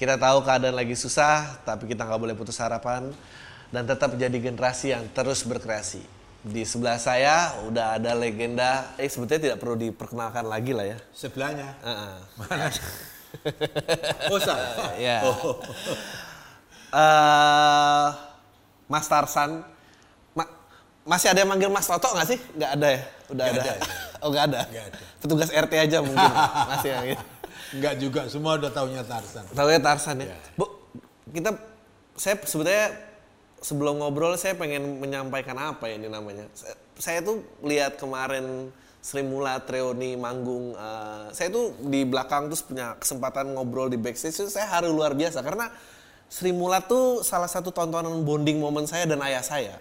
Kita tahu keadaan lagi susah, tapi kita nggak boleh putus harapan dan tetap jadi generasi yang terus berkreasi. Di sebelah saya udah ada legenda, eh sebetulnya tidak perlu diperkenalkan lagi lah ya. Sebelahnya. Heeh. Mana? oh, salah. Ya. Oh. Eh, Mas Tarsan, Ma- masih ada yang manggil Mas Toto nggak sih? Nggak ada ya? Udah Nggak ada. ada. oh nggak ada. Nggak ada. Petugas RT aja mungkin masih yang gitu. Enggak juga, semua udah taunya Tarsan. Tahu ya Tarsan ya. Iya. Bu, kita saya sebetulnya sebelum ngobrol saya pengen menyampaikan apa ya ini namanya. Saya, saya tuh lihat kemarin Sri Mulat Reoni manggung eh, saya tuh di belakang terus punya kesempatan ngobrol di backstage itu saya haru luar biasa karena Sri Mulat tuh salah satu tontonan bonding momen saya dan ayah saya.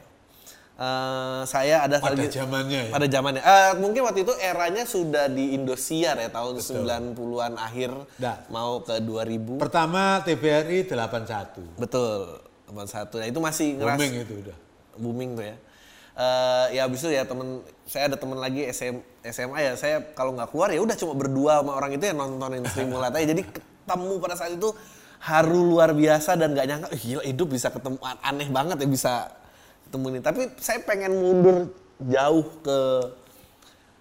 Eh, saya ada Pada lagi- zamannya ya? pada zamannya Eh, mungkin waktu itu eranya sudah di Indosiar ya tahun 90-an akhir Nah. mau ke 2000 Pertama TVRI 81. Betul, teman satu. Nah, itu masih ngeras Booming itu udah. booming tuh ya. Eh ya habis itu ya temen saya ada temen lagi SM, SMA ya saya kalau nggak keluar ya udah cuma berdua sama orang itu ya nontonin Sri Mulat aja jadi ketemu pada saat itu haru luar biasa dan nggak nyangka "Ih, gila hidup bisa ketemu aneh banget ya bisa ketemu ini tapi saya pengen mundur jauh ke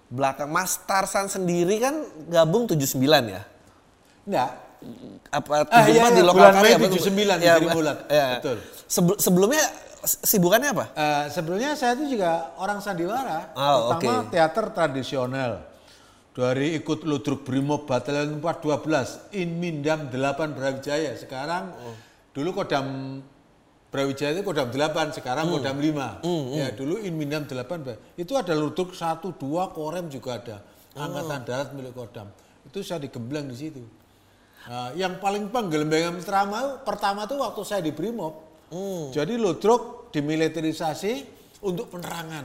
belakang Mas Tarsan sendiri kan gabung 79 ya Enggak. apa Ah, 74 iya, di iya, lokal bulan karya Mei betul? 79 di Iya, Sri Pak. Mulat. Iya. Betul. Sebel- sebelumnya sibukannya apa? Eh, sebelumnya saya itu juga orang sandiwara, Oh, terutama oke. teater tradisional. Dari ikut Ludruk Brimob Batalion 412, Inmindam 8 Brawijaya. Sekarang Oh. dulu Kodam Brawijaya itu Kodam 8, sekarang Hmm. Kodam 5. Ya, dulu Inmindam 8. Bra- Itu ada Ludruk 1 2 Korem juga ada. Oh. Angkatan Darat milik Kodam. Itu saya digembleng di situ. Nah, yang paling penggelembengan pertama, pertama tuh waktu saya di Brimob. Hmm. Jadi Ludruk dimiliterisasi untuk penerangan.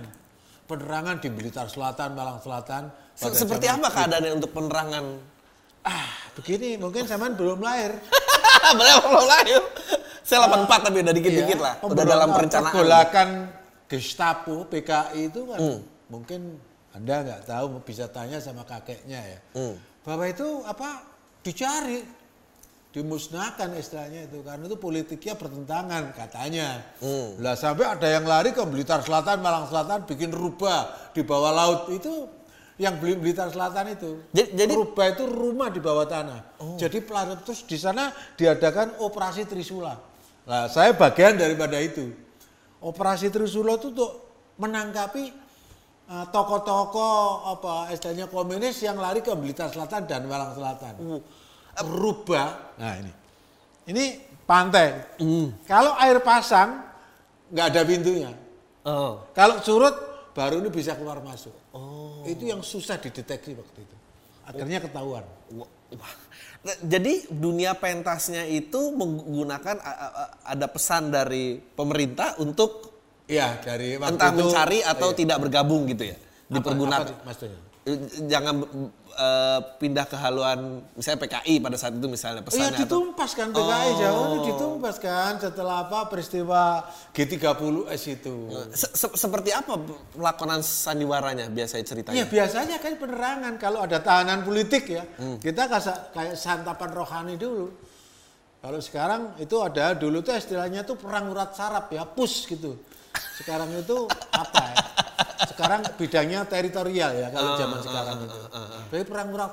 Penerangan di Blitar Selatan, Malang Selatan. Se- Seperti apa keadaannya untuk penerangan? Ah, begini, mungkin zaman belum lahir. Benar belum lahir. Saya 84 tapi udah dikit-dikit Iya, lah. Udah dalam perencanaan. Pergolakan Gestapo, PKI itu kan Hmm. mungkin Anda nggak tahu bisa tanya sama kakeknya ya. Hmm. Bahwa itu apa dicari, dimusnahkan istilahnya itu karena itu politiknya bertentangan katanya. Hmm. Lah sampai ada yang lari ke Blitar Selatan, Malang Selatan bikin rubah di bawah laut itu yang beli Blitar Selatan itu. Jadi- jadi- rubah itu rumah di bawah tanah. Jadi pelan terus di sana diadakan operasi Trisula. Nah, saya bagian daripada itu. Operasi Trisula itu untuk menangkapi uh, tokoh-tokoh apa istilahnya komunis yang lari ke Blitar Selatan dan Malang Selatan. Rubah. Nah, ini. Ini pantai. Kalau air pasang nggak ada pintunya. Oh. Kalau surut baru ini bisa keluar masuk. Itu yang susah dideteksi waktu itu. Akhirnya ketahuan. Wah, wah. Jadi dunia pentasnya itu menggunakan ada pesan dari pemerintah untuk Iya, dari waktu entah itu mencari atau iya. tidak bergabung gitu ya. Apa- Dipergunakan. apa maksudnya? Eh, Jangan eh, pindah ke haluan misalnya PKI pada saat itu misalnya Oh, pesannya iya ditumpas kan PKI Jawa itu ditumpas kan setelah apa peristiwa G30S itu. Se- se- seperti apa pelakonan sandiwaranya biasanya ceritanya? Iya biasanya kan penerangan kalau ada tahanan politik ya kita kasa- kayak santapan rohani dulu. Kalau sekarang itu ada dulu tuh istilahnya tuh perang urat saraf ya pus gitu. Sekarang itu apa ya? Sekarang bidangnya teritorial ya kalau zaman sekarang itu. Jadi perang urat.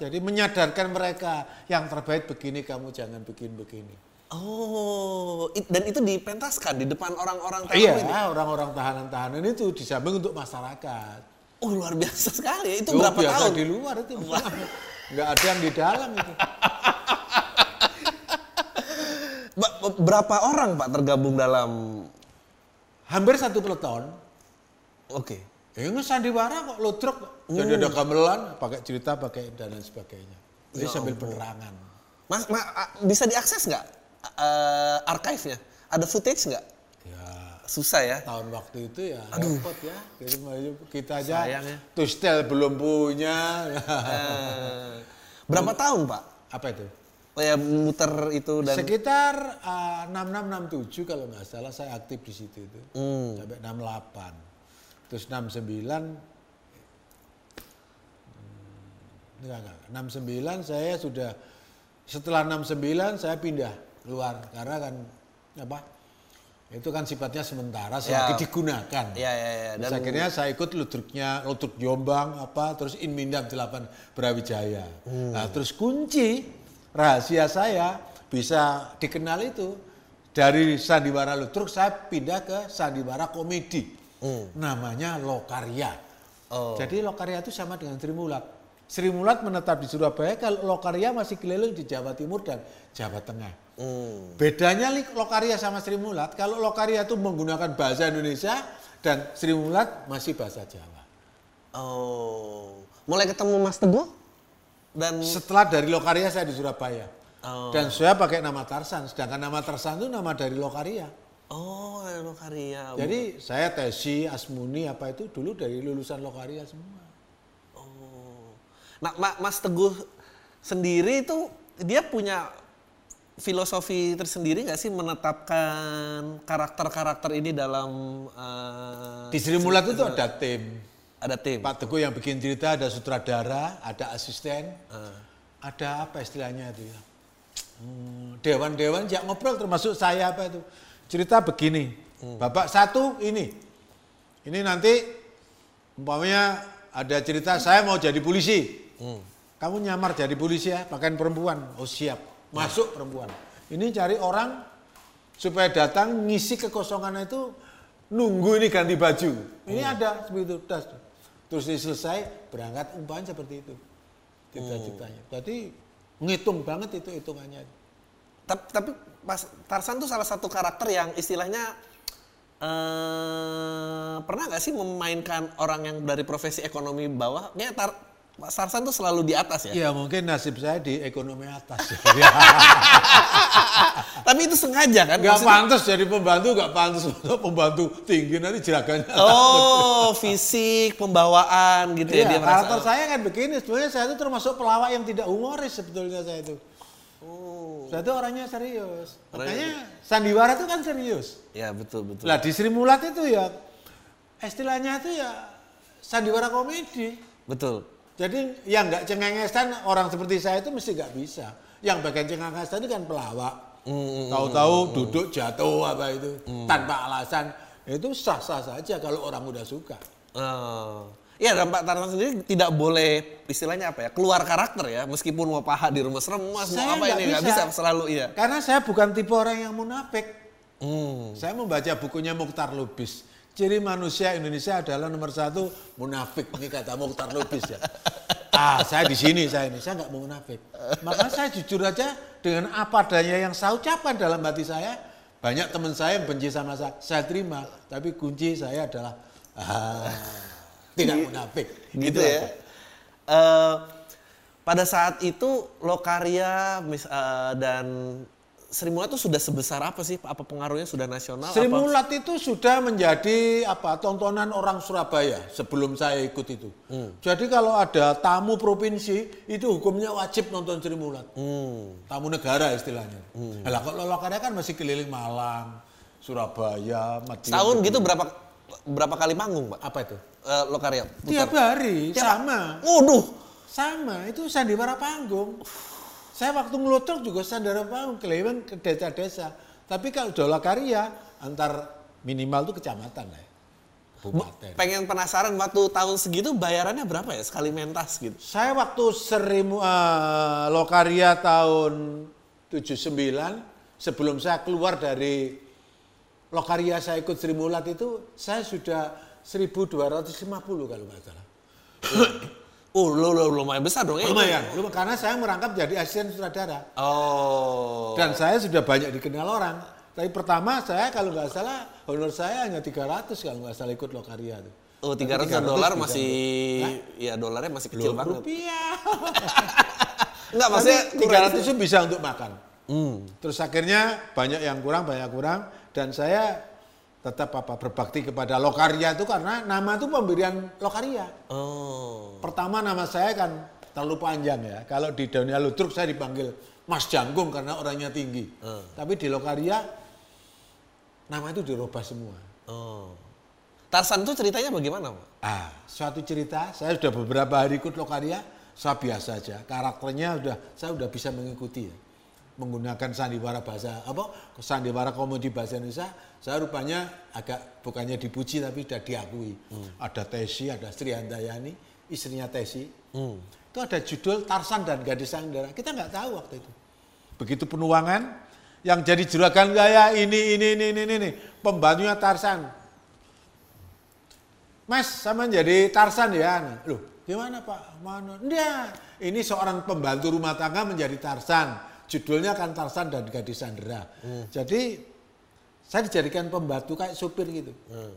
Jadi menyadarkan mereka yang terbaik begini kamu jangan bikin begini. Oh, it- dan itu dipentaskan di depan orang-orang tamu Iya, ini. orang-orang tahanan-tahanan itu di samping untuk masyarakat. Oh, luar biasa sekali. ya. Itu berapa biasa tahun? di luar itu. Enggak ada yang di dalam itu. Berapa orang Pak tergabung dalam Hampir satu peleton. Oke. Ya ini sandiwara kok ludruk. kok. Jadi ada gamelan, pakai cerita, pakai dan lain sebagainya. Jadi sambil penerangan. Mas, ma- bisa diakses nggak eh, archive-nya? Ada footage nggak? Ya, Susah ya. tahun waktu itu ya repot ya. Jadi kita aja Sayang ya. tustel belum punya. Eh, berapa tahun Pak? Apa itu? Oh ya muter itu dan Sekitar uh, 6667 kalau nggak salah saya aktif di situ itu. Hmm. Sampai 68. Terus 69 hmm, enggak, enggak. 69 saya sudah Setelah 69 saya pindah keluar karena kan apa? Itu kan sifatnya sementara selagi Ya. digunakan. Iya, iya. Terus Dan akhirnya saya ikut ludruknya, ludruk Jombang apa terus Inmindam 8 Brawijaya. Hmm. Nah, terus kunci rahasia saya bisa dikenal itu dari sandiwara ludruk saya pindah ke sandiwara komedi. Namanya Lokarya. Hmm. Oh. Jadi Lokarya itu sama dengan Sri Mulat. Sri Mulat menetap di Surabaya, kalau Lokarya masih keliling di Jawa Timur dan Jawa Tengah. Hmm. Bedanya Lokarya sama Sri Mulat, kalau Lokarya itu menggunakan bahasa Indonesia dan Sri Mulat masih bahasa Jawa. Oh. Mulai ketemu Mas Teguh dan Setelah dari Lokarya saya di Surabaya. Oh. Dan saya pakai nama Tarsan, sedangkan nama Tarsan itu nama dari Lokarya. Oh, Lokaria. Jadi saya Tesi, Asmuni apa itu dulu dari lulusan Lokarya semua. Nah, Ma- Mas Teguh sendiri itu dia punya filosofi tersendiri nggak sih menetapkan karakter-karakter ini dalam eh, Di Sri Mulat itu ada tim. ada tim? Pak Teguh yang bikin cerita ada sutradara, ada asisten, Ah. ada apa istilahnya itu ya? Hmm, Dewan-dewan yang ngobrol termasuk saya apa itu? Cerita begini, Hmm. bapak satu ini, ini nanti umpamanya ada cerita saya mau jadi polisi, Hmm. kamu nyamar jadi polisi ya, pakaian perempuan, oh siap, masuk perempuan. Ini cari orang supaya datang ngisi kekosongan itu nunggu ini ganti baju. Ini ada seperti itu, das. Terus selesai berangkat umpamanya seperti itu. Cita-citanya. Jadi ngitung banget itu hitungannya. Tapi, tapi Mas Tarsan tuh salah satu karakter yang istilahnya eh pernah nggak sih memainkan orang yang dari profesi ekonomi bawah? Kayaknya Tar, Mas Tarsan tuh selalu di atas ya. Ya mungkin nasib saya di ekonomi atas. ya. Tapi itu sengaja kan? Gak Maksudnya- pantas jadi pembantu, gak pantas untuk pembantu tinggi nanti jeraganya. Oh, fisik, pembawaan gitu ya Iya, dia merasa. karakter saya kan begini, sebenarnya saya itu termasuk pelawak yang tidak humoris sebetulnya saya itu. Saya itu orangnya serius. Makanya sandiwara itu kan serius. Ya betul betul. Lah di Sri Mulat itu ya istilahnya itu ya sandiwara komedi. Betul. Jadi yang nggak cengengesan orang seperti saya itu mesti nggak bisa. Yang bagian cengengesan itu kan pelawak. Tahu-tahu duduk jatuh apa itu tanpa alasan itu sah-sah saja kalau orang udah suka. Oh. Iya, dan Pak Tarsan sendiri tidak boleh istilahnya apa ya keluar karakter ya, meskipun mau paha di rumah remas mau Saya apa ini nggak bisa. selalu iya. Karena saya bukan tipe orang yang munafik. Hmm. Saya membaca bukunya Mukhtar Lubis. Ciri manusia Indonesia adalah nomor satu munafik. Ini kata Mukhtar Lubis ya. Ah, saya di sini saya ini, saya nggak mau munafik. Maka saya jujur aja dengan apa adanya yang saya ucapkan dalam hati saya. Banyak teman saya yang benci sama saya, saya terima. Tapi kunci saya adalah ah, tidak munafik. Gitu aja. ya. Eh, pada saat itu Lokaria mis- eh, dan Sri Mulat itu sudah sebesar apa sih? Apa pengaruhnya sudah nasional? Sri? Mulat itu sudah menjadi apa tontonan orang Surabaya sebelum saya ikut itu. Hmm. Jadi kalau ada tamu provinsi itu hukumnya wajib nonton Sri Mulat. Hmm. Tamu negara istilahnya. Lah kalau lokalnya kan masih keliling Malang, Surabaya, Madiun. Setahun gitu berapa berapa kali manggung, Pak? Apa itu? Lokaria. Tiap hari sama. Waduh. Sama, itu sandiwara panggung. Saya waktu ngelutruk juga sandiwara panggung, keliling ke desa-desa. Tapi kalau dola karya, antar minimal itu kecamatan lah ya. Kabupaten. Pengen penasaran waktu tahun segitu bayarannya berapa ya sekali mentas gitu? Saya waktu serimu eh, Lokaria tahun 79, sebelum saya keluar dari Lokaria saya ikut Sri Mulat itu, saya sudah 1250 kalau nggak salah. Oh, lo, lo, lumayan besar dong ya. Lumayan, lumayan, karena saya merangkap jadi asisten sutradara. Oh. Dan saya sudah banyak dikenal orang. Tapi pertama saya kalau nggak salah honor saya hanya 300 kalau nggak salah ikut Lokaria itu. Oh, 300 300 dolar masih Hah? ya dolarnya masih kecil banget. rupiah. Enggak, Tapi maksudnya 300 itu bisa untuk makan. Hmm. Terus akhirnya banyak yang kurang, banyak kurang dan saya tetap apa berbakti kepada Lokaria itu karena nama itu pemberian Lokaria. Oh. Pertama nama saya kan terlalu panjang ya. Kalau di dunia ludruk saya dipanggil Mas Janggung karena orangnya tinggi. Tapi di Lokaria nama itu dirubah semua. Oh. Tarsan itu ceritanya bagaimana, Pak? Ah, suatu cerita, saya sudah beberapa hari ikut Lokaria, saya biasa aja. Karakternya sudah saya sudah bisa mengikuti ya. menggunakan sandiwara bahasa apa sandiwara komedi bahasa Indonesia saya rupanya agak bukannya dipuji tapi sudah diakui. Ada Tesi ada Sri Handayani istrinya Tesi. Itu ada judul Tarsan dan Gadis Sanggara kita nggak tahu waktu itu. Begitu penuangan yang jadi juragan gaya ini ini ini ini ini, pembantunya Tarsan Mas sama jadi Tarsan ya loh gimana Pak? Mana? Enggak ini seorang pembantu rumah tangga menjadi Tarsan judulnya kan Tarsan dan Gadis Sandra. Hmm. Jadi saya dijadikan pembantu kayak supir gitu. Hmm.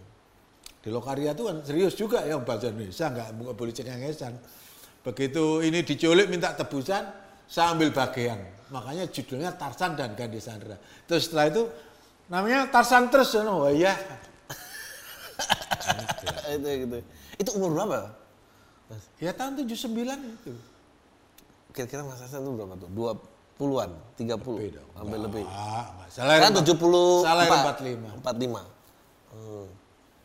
Di Lokaria itu kan serius juga ya bahasa Indonesia nggak boleh cengengesan. Begitu ini diculik minta tebusan, saya ambil bagian. Makanya judulnya Tarsan dan Gadis Sandra. Terus setelah itu namanya Tarsan terus, oh iya. itu gitu. Itu umur berapa? Ya tahun 79 itu. Kira-kira Mas Hasan itu berapa tuh? Dua puluhan, tiga puluh, hampir lebih. Salah kan tujuh puluh Salah empat lima. Empat lima. Hmm.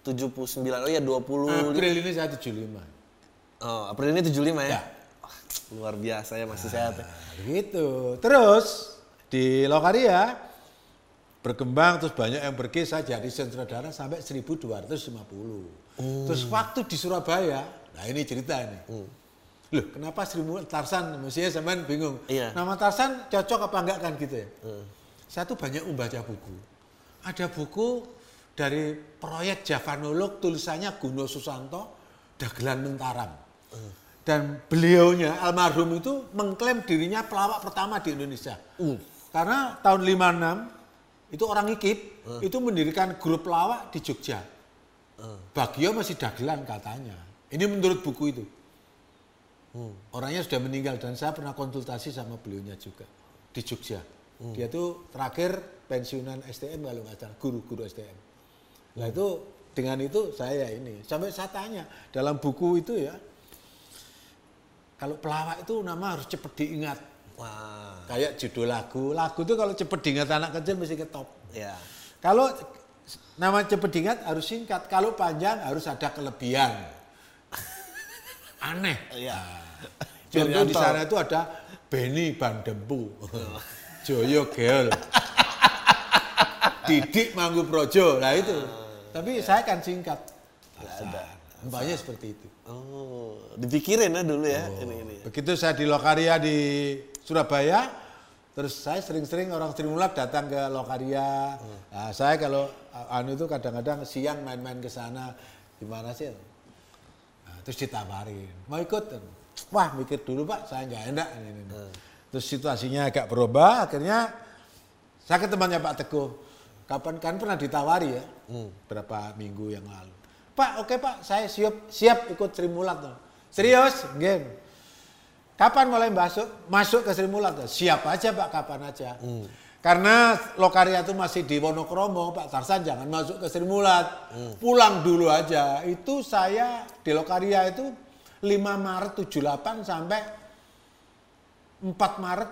Tujuh puluh sembilan. Oh ya dua puluh. April ini saya tujuh lima. Oh April ini tujuh lima ya? ya. luar biasa ya masih nah, sehat. Ya. Gitu. Terus di Lokaria berkembang terus banyak yang pergi saya jadi sutradara sampai 1250. Hmm. Terus waktu di Surabaya, nah ini cerita ini. Hmm loh kenapa Seribu Tarsan mestinya zaman bingung iya. nama Tarsan cocok apa enggak kan gitu ya hmm. saya tuh banyak membaca buku ada buku dari proyek Javanolog tulisannya Guno Susanto Dagelan Mentaram hmm. dan beliaunya almarhum itu mengklaim dirinya pelawak pertama di Indonesia hmm. karena tahun 56 itu orang Ikip hmm. itu mendirikan grup pelawak di Jogja hmm. Bagio masih dagelan katanya ini menurut buku itu Hmm. Orangnya sudah meninggal dan saya pernah konsultasi sama beliaunya juga di Jogja. Hmm. Dia tuh terakhir pensiunan STM kalau nggak salah, guru-guru STM. Nah itu dengan itu saya ini sampai saya tanya dalam buku itu ya kalau pelawak itu nama harus cepat diingat. Wah. Kayak judul lagu, lagu itu kalau cepat diingat anak kecil mesti ke top. Ya. Kalau nama cepat diingat harus singkat, kalau panjang harus ada kelebihan. Aneh. Ya. Contoh di sana itu ada Benny Bandempu, Joyo Gel, Didik Manggu Projo, nah itu. Tapi saya kan singkat. Mbaknya seperti itu. Oh, dipikirin ya dulu ya. Oh. Ini, ini. Begitu saya di Lokaria di Surabaya, terus saya sering-sering orang Trimulat datang ke Lokaria. Hmm. Nah, saya kalau anu itu kadang-kadang siang main-main ke sana, gimana sih? Nah, terus ditawarin, mau ikut? Wah mikir dulu pak saya nggak enak ini, Hmm. terus situasinya agak berubah akhirnya saya ke temannya Pak Teguh kapan kan pernah ditawari ya hmm. berapa minggu yang lalu Pak oke Pak saya siap siap ikut Sri Mulat tuh serius game kapan mulai masuk masuk ke Sri Mulat siap aja Pak kapan aja hmm. Karena Lokaria itu masih di Wonokromo, Pak Tarsan jangan masuk ke Sri Mulat. Hmm. Pulang dulu aja. Itu saya di Lokaria itu 5 Maret 78 sampai 4 Maret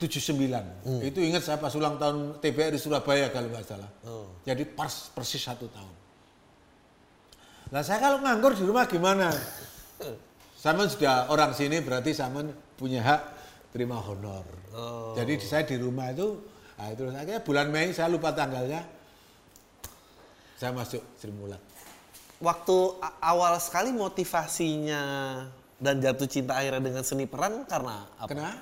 79. Hmm. Itu ingat saya pas ulang tahun TBR di Surabaya kalau nggak salah. Oh. Jadi pas persis satu tahun. Nah saya kalau nganggur di rumah gimana? Sama sudah orang sini berarti sama punya hak terima honor. Oh. Jadi saya di rumah itu, nah itu akhirnya bulan Mei saya lupa tanggalnya, saya masuk Sri Mulat waktu awal sekali motivasinya dan jatuh cinta akhirnya dengan seni peran karena apa? Kenapa?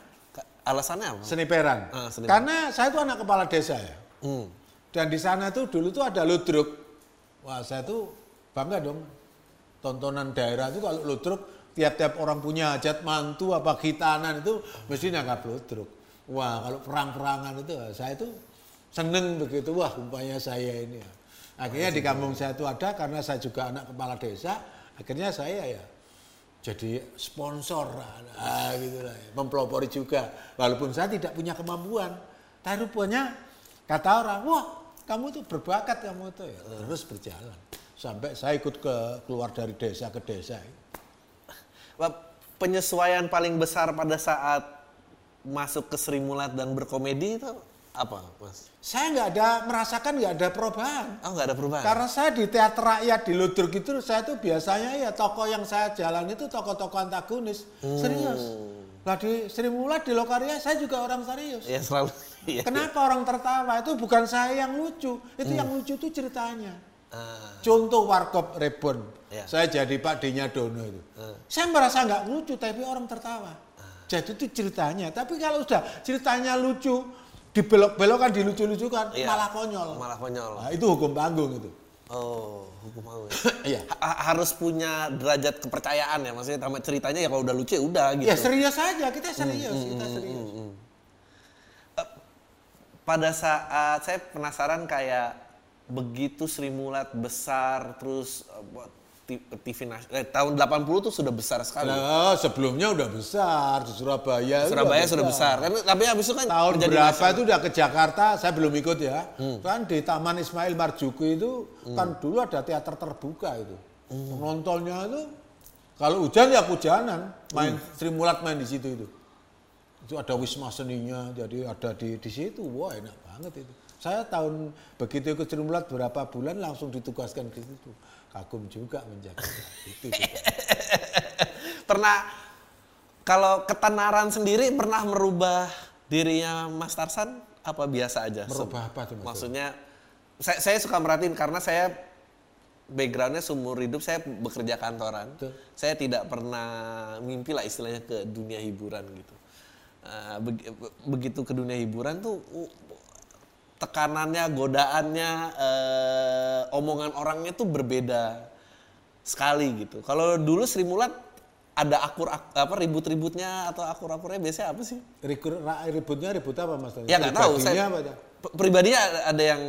Alasannya apa? Seni peran. Ah, seni karena saya itu anak kepala desa ya. Hmm. Dan di sana tuh dulu tuh ada ludruk. Wah saya tuh bangga dong. Tontonan daerah itu kalau ludruk tiap-tiap orang punya hajat mantu apa khitanan itu mesti nangkap ludruk. Wah kalau perang-perangan itu saya tuh seneng begitu. Wah umpamanya saya ini ya Akhirnya di kampung saya itu ada karena saya juga anak kepala desa. Akhirnya saya ya jadi sponsor nah, gitu lah, ya. mempelopori juga. Walaupun saya tidak punya kemampuan, tapi rupanya kata orang, wah kamu tuh berbakat kamu tuh ya. Terus berjalan sampai saya ikut ke keluar dari desa ke desa. Penyesuaian paling besar pada saat masuk ke Sri Mulat dan berkomedi itu apa, Mas? Saya nggak ada merasakan nggak ada perubahan. Oh, nggak ada perubahan. Karena saya di teater rakyat di Ludruk itu saya tuh biasanya ya tokoh yang saya jalan itu tokoh-tokoh antagonis. Hmm. Serius. Lah di Sri Mulat di Lokaria saya juga orang serius. Ya selalu. Iya. Kenapa orang tertawa? Itu bukan saya yang lucu, itu yang lucu itu ceritanya. Ah, Contoh Warkop Rebon, Ya. saya jadi Pak Dinya Dono itu. Ah. Saya merasa nggak lucu, tapi orang tertawa. Jadi itu ceritanya. Tapi kalau sudah ceritanya lucu, dibelok-belokkan, dilucu-lucukan, Iya. malah konyol. malah konyol. Nah, itu hukum panggung itu. Oh, hukum ya. Iya. Ha- harus punya derajat kepercayaan ya maksudnya sama ceritanya ya kalau udah lucu ya udah gitu. Ya serius saja, kita serius, kita serius. Pada saat saya penasaran kayak begitu Sri Mulat besar terus ti- TV nas- eh, tahun 80 tuh sudah besar sekali. Nah, sebelumnya udah besar di Surabaya. Surabaya udah sudah besar. Kan tapi habis itu kan Tahun berapa nasional. itu udah ke Jakarta, saya belum ikut ya. Hmm. Kan di Taman Ismail Marzuki itu kan dulu ada teater terbuka itu. Hmm. Penontonnya itu kalau hujan ya hujanan, main Hmm. Sri Mulat main di situ itu. Itu ada wisma seninya, jadi ada di di situ. Wah, enak banget itu. Saya tahun begitu ikut Sri Mulat berapa bulan langsung ditugaskan ke situ. Kagum juga menjaga itu. juga. pernah kalau ketenaran sendiri pernah merubah dirinya Mas Tarsan apa biasa aja? Merubah apa tuh? Maksudnya saya, saya suka merhatiin karena saya backgroundnya seumur hidup saya bekerja kantoran. Betul. Saya tidak pernah mimpi lah istilahnya ke dunia hiburan gitu. Eh, beg- begitu ke dunia hiburan tuh uh, tekanannya, godaannya, eh, omongan orangnya tuh berbeda sekali gitu. Kalau dulu Sri Mulat ada akur ak- apa ribut-ributnya atau akur-akurnya biasanya apa sih? Rikur- ributnya ribut apa Mas? Ya nggak tahu. Pribadinya Saya apa pribadinya ada- yang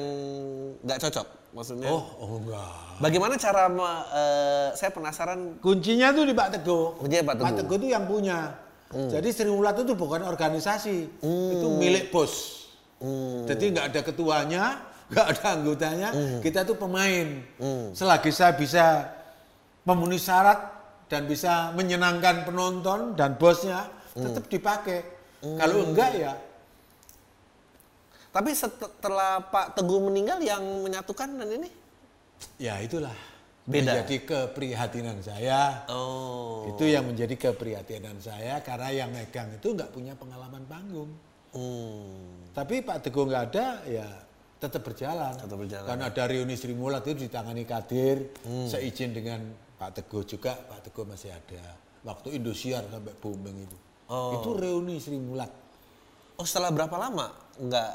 nggak cocok, maksudnya. Oh, oh enggak. Bagaimana cara me- eh, saya penasaran Kuncinya tuh di Pak Teguh. Kuncinya Pak Teguh. Teguh itu yang punya. Jadi Sri Mulat itu bukan organisasi, itu milik bos. Jadi nggak ada ketuanya, nggak ada anggotanya, kita tuh pemain. Selagi saya bisa memenuhi syarat dan bisa menyenangkan penonton dan bosnya, tetap dipakai. Kalau enggak ya Tapi setelah Pak Teguh meninggal yang menyatukan dan ini? ya itulah Beda. menjadi keprihatinan saya. Oh. Itu yang menjadi keprihatinan saya karena yang megang itu nggak punya pengalaman panggung. Hmm. Tapi Pak Teguh nggak ada, ya tetap berjalan. Tetap berjalan. Karena ada reuni Sri Mulat itu ditangani Kadir, Hmm. saya izin dengan Pak Teguh juga, Pak Teguh masih ada. Waktu Indosiar sampai booming itu. Oh. Itu reuni Sri Mulat. Oh setelah berapa lama nggak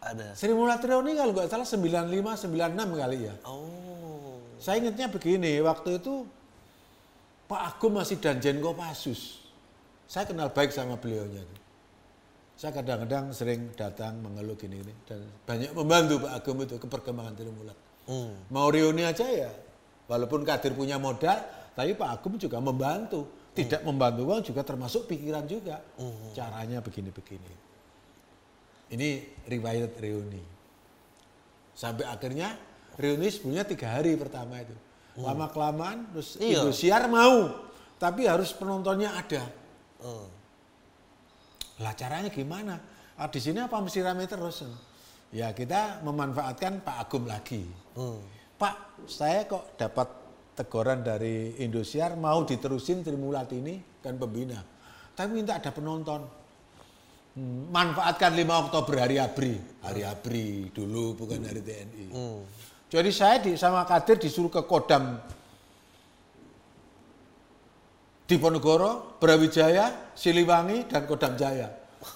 ada? Sri Mulat reuni kalau nggak salah 95, 96 kali ya. Oh. Saya ingatnya begini, waktu itu Pak Agung masih Danjen Kopassus. Saya kenal baik sama beliaunya. Saya kadang-kadang sering datang mengeluh gini-gini dan banyak membantu Pak Agung itu ke perkembangan Sri Mulat. Hmm. Mau reuni aja ya, walaupun Kadir punya modal, tapi Pak Agung juga membantu. Tidak membantu uang juga termasuk pikiran juga. Caranya begini-begini. Ini riwayat reuni. Sampai akhirnya reuni sebelumnya tiga hari pertama itu. Lama kelamaan terus Iya. Indosiar mau, tapi harus penontonnya ada. Hmm. Lah caranya gimana? Ah, di sini apa mesti rame terus? Ya kita memanfaatkan Pak Agum lagi. Hmm. Pak, saya kok dapat teguran dari Indosiar mau diterusin Trimulat ini kan pembina. Tapi minta ada penonton. Hmm, manfaatkan 5 Oktober hari ABRI. Hari ABRI dulu bukan hari TNI. Jadi saya di, sama Kadir disuruh ke Kodam Diponegoro, Brawijaya, Siliwangi, dan Kodam Jaya.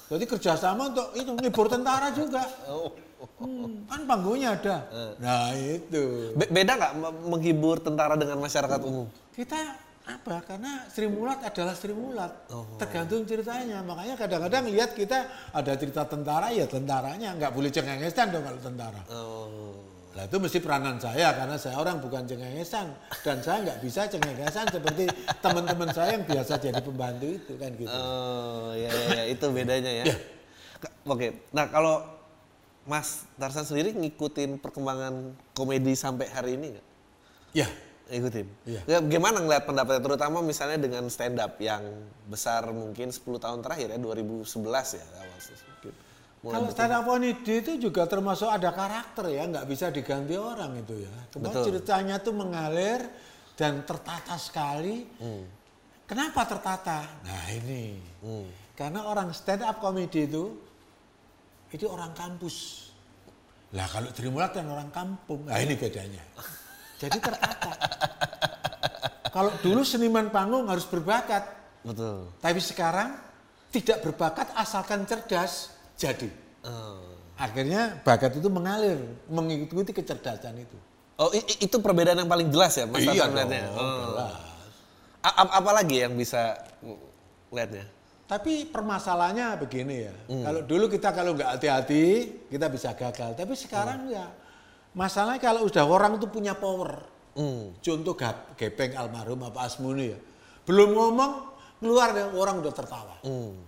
Jadi kerjasama untuk itu ngibur tentara juga. Hmm, kan panggungnya ada. Nah itu. Be- beda nggak me- menghibur tentara dengan masyarakat umum? Kita apa? Karena Sri Mulat adalah Sri Mulat. Tergantung ceritanya. Makanya kadang-kadang lihat kita ada cerita tentara ya tentaranya nggak boleh cengengesan dong kalau tentara. Oh. Lah itu mesti peranan saya karena saya orang bukan cengengesan dan saya nggak bisa cengengesan seperti teman-teman saya yang biasa jadi pembantu itu kan gitu. Oh, ya, ya, ya, itu bedanya ya. Ka- Oke, nah kalau Mas Tarsan sendiri ngikutin perkembangan komedi sampai hari ini nggak? Ya, Ikutin. Iya. Ya, gimana ngeliat pendapatnya, terutama misalnya dengan stand up yang besar mungkin 10 tahun terakhir ya, 2011 ya awal kalau stand up comedy itu juga termasuk ada karakter ya, nggak bisa diganti orang itu ya. Cuma Betul. ceritanya tuh mengalir dan tertata sekali. Kenapa tertata? Nah ini. Karena orang stand up comedy itu itu orang kampus. Lah kalau Trimulat kan orang kampung. Nah ini bedanya. Jadi tertata. kalau dulu seniman panggung harus berbakat. Betul. Tapi sekarang tidak berbakat asalkan cerdas jadi. Oh. Akhirnya bakat itu mengalir mengikuti kecerdasan itu. Oh, itu perbedaan yang paling jelas ya, Mas Iya dong, Oh. jelas. A- a- apa lagi yang bisa lihatnya? Tapi permasalahannya begini ya. Hmm. Kalau dulu kita kalau nggak hati-hati kita bisa gagal. Tapi sekarang Hmm. ya masalahnya kalau udah orang itu punya power. Hmm. Contoh Gap- Gepeng almarhum apa Asmuni ya. Belum ngomong keluar deh orang udah tertawa. Hmm.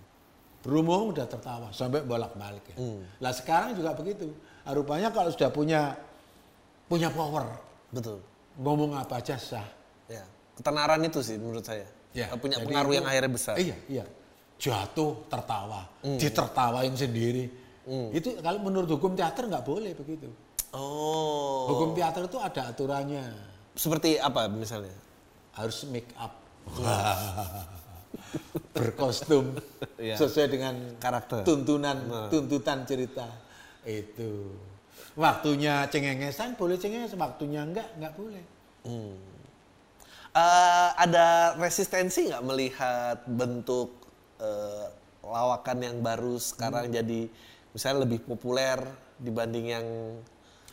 Ngomong udah tertawa sampai bolak-balik ya. Lah sekarang juga begitu. Ah, Rupanya kalau sudah punya punya power Betul. ngomong apa aja sah. Ya. Ketenaran itu sih menurut saya. Ya, Punya jadi pengaruh itu- yang akhirnya besar. Iya, iya. Jatuh tertawa, Hmm. ditertawain sendiri. Itu kalau menurut hukum teater nggak boleh begitu. Oh. Hukum teater itu ada aturannya. Seperti apa misalnya? Harus make up. Berkostum Iya. sesuai dengan Karakter. tuntunan Nah. tuntutan cerita. Itu. Waktunya cengengesan boleh cengenges, waktunya enggak enggak boleh. Eh, ada resistensi nggak melihat bentuk eh, lawakan yang baru sekarang Hmm. jadi misalnya lebih populer dibanding yang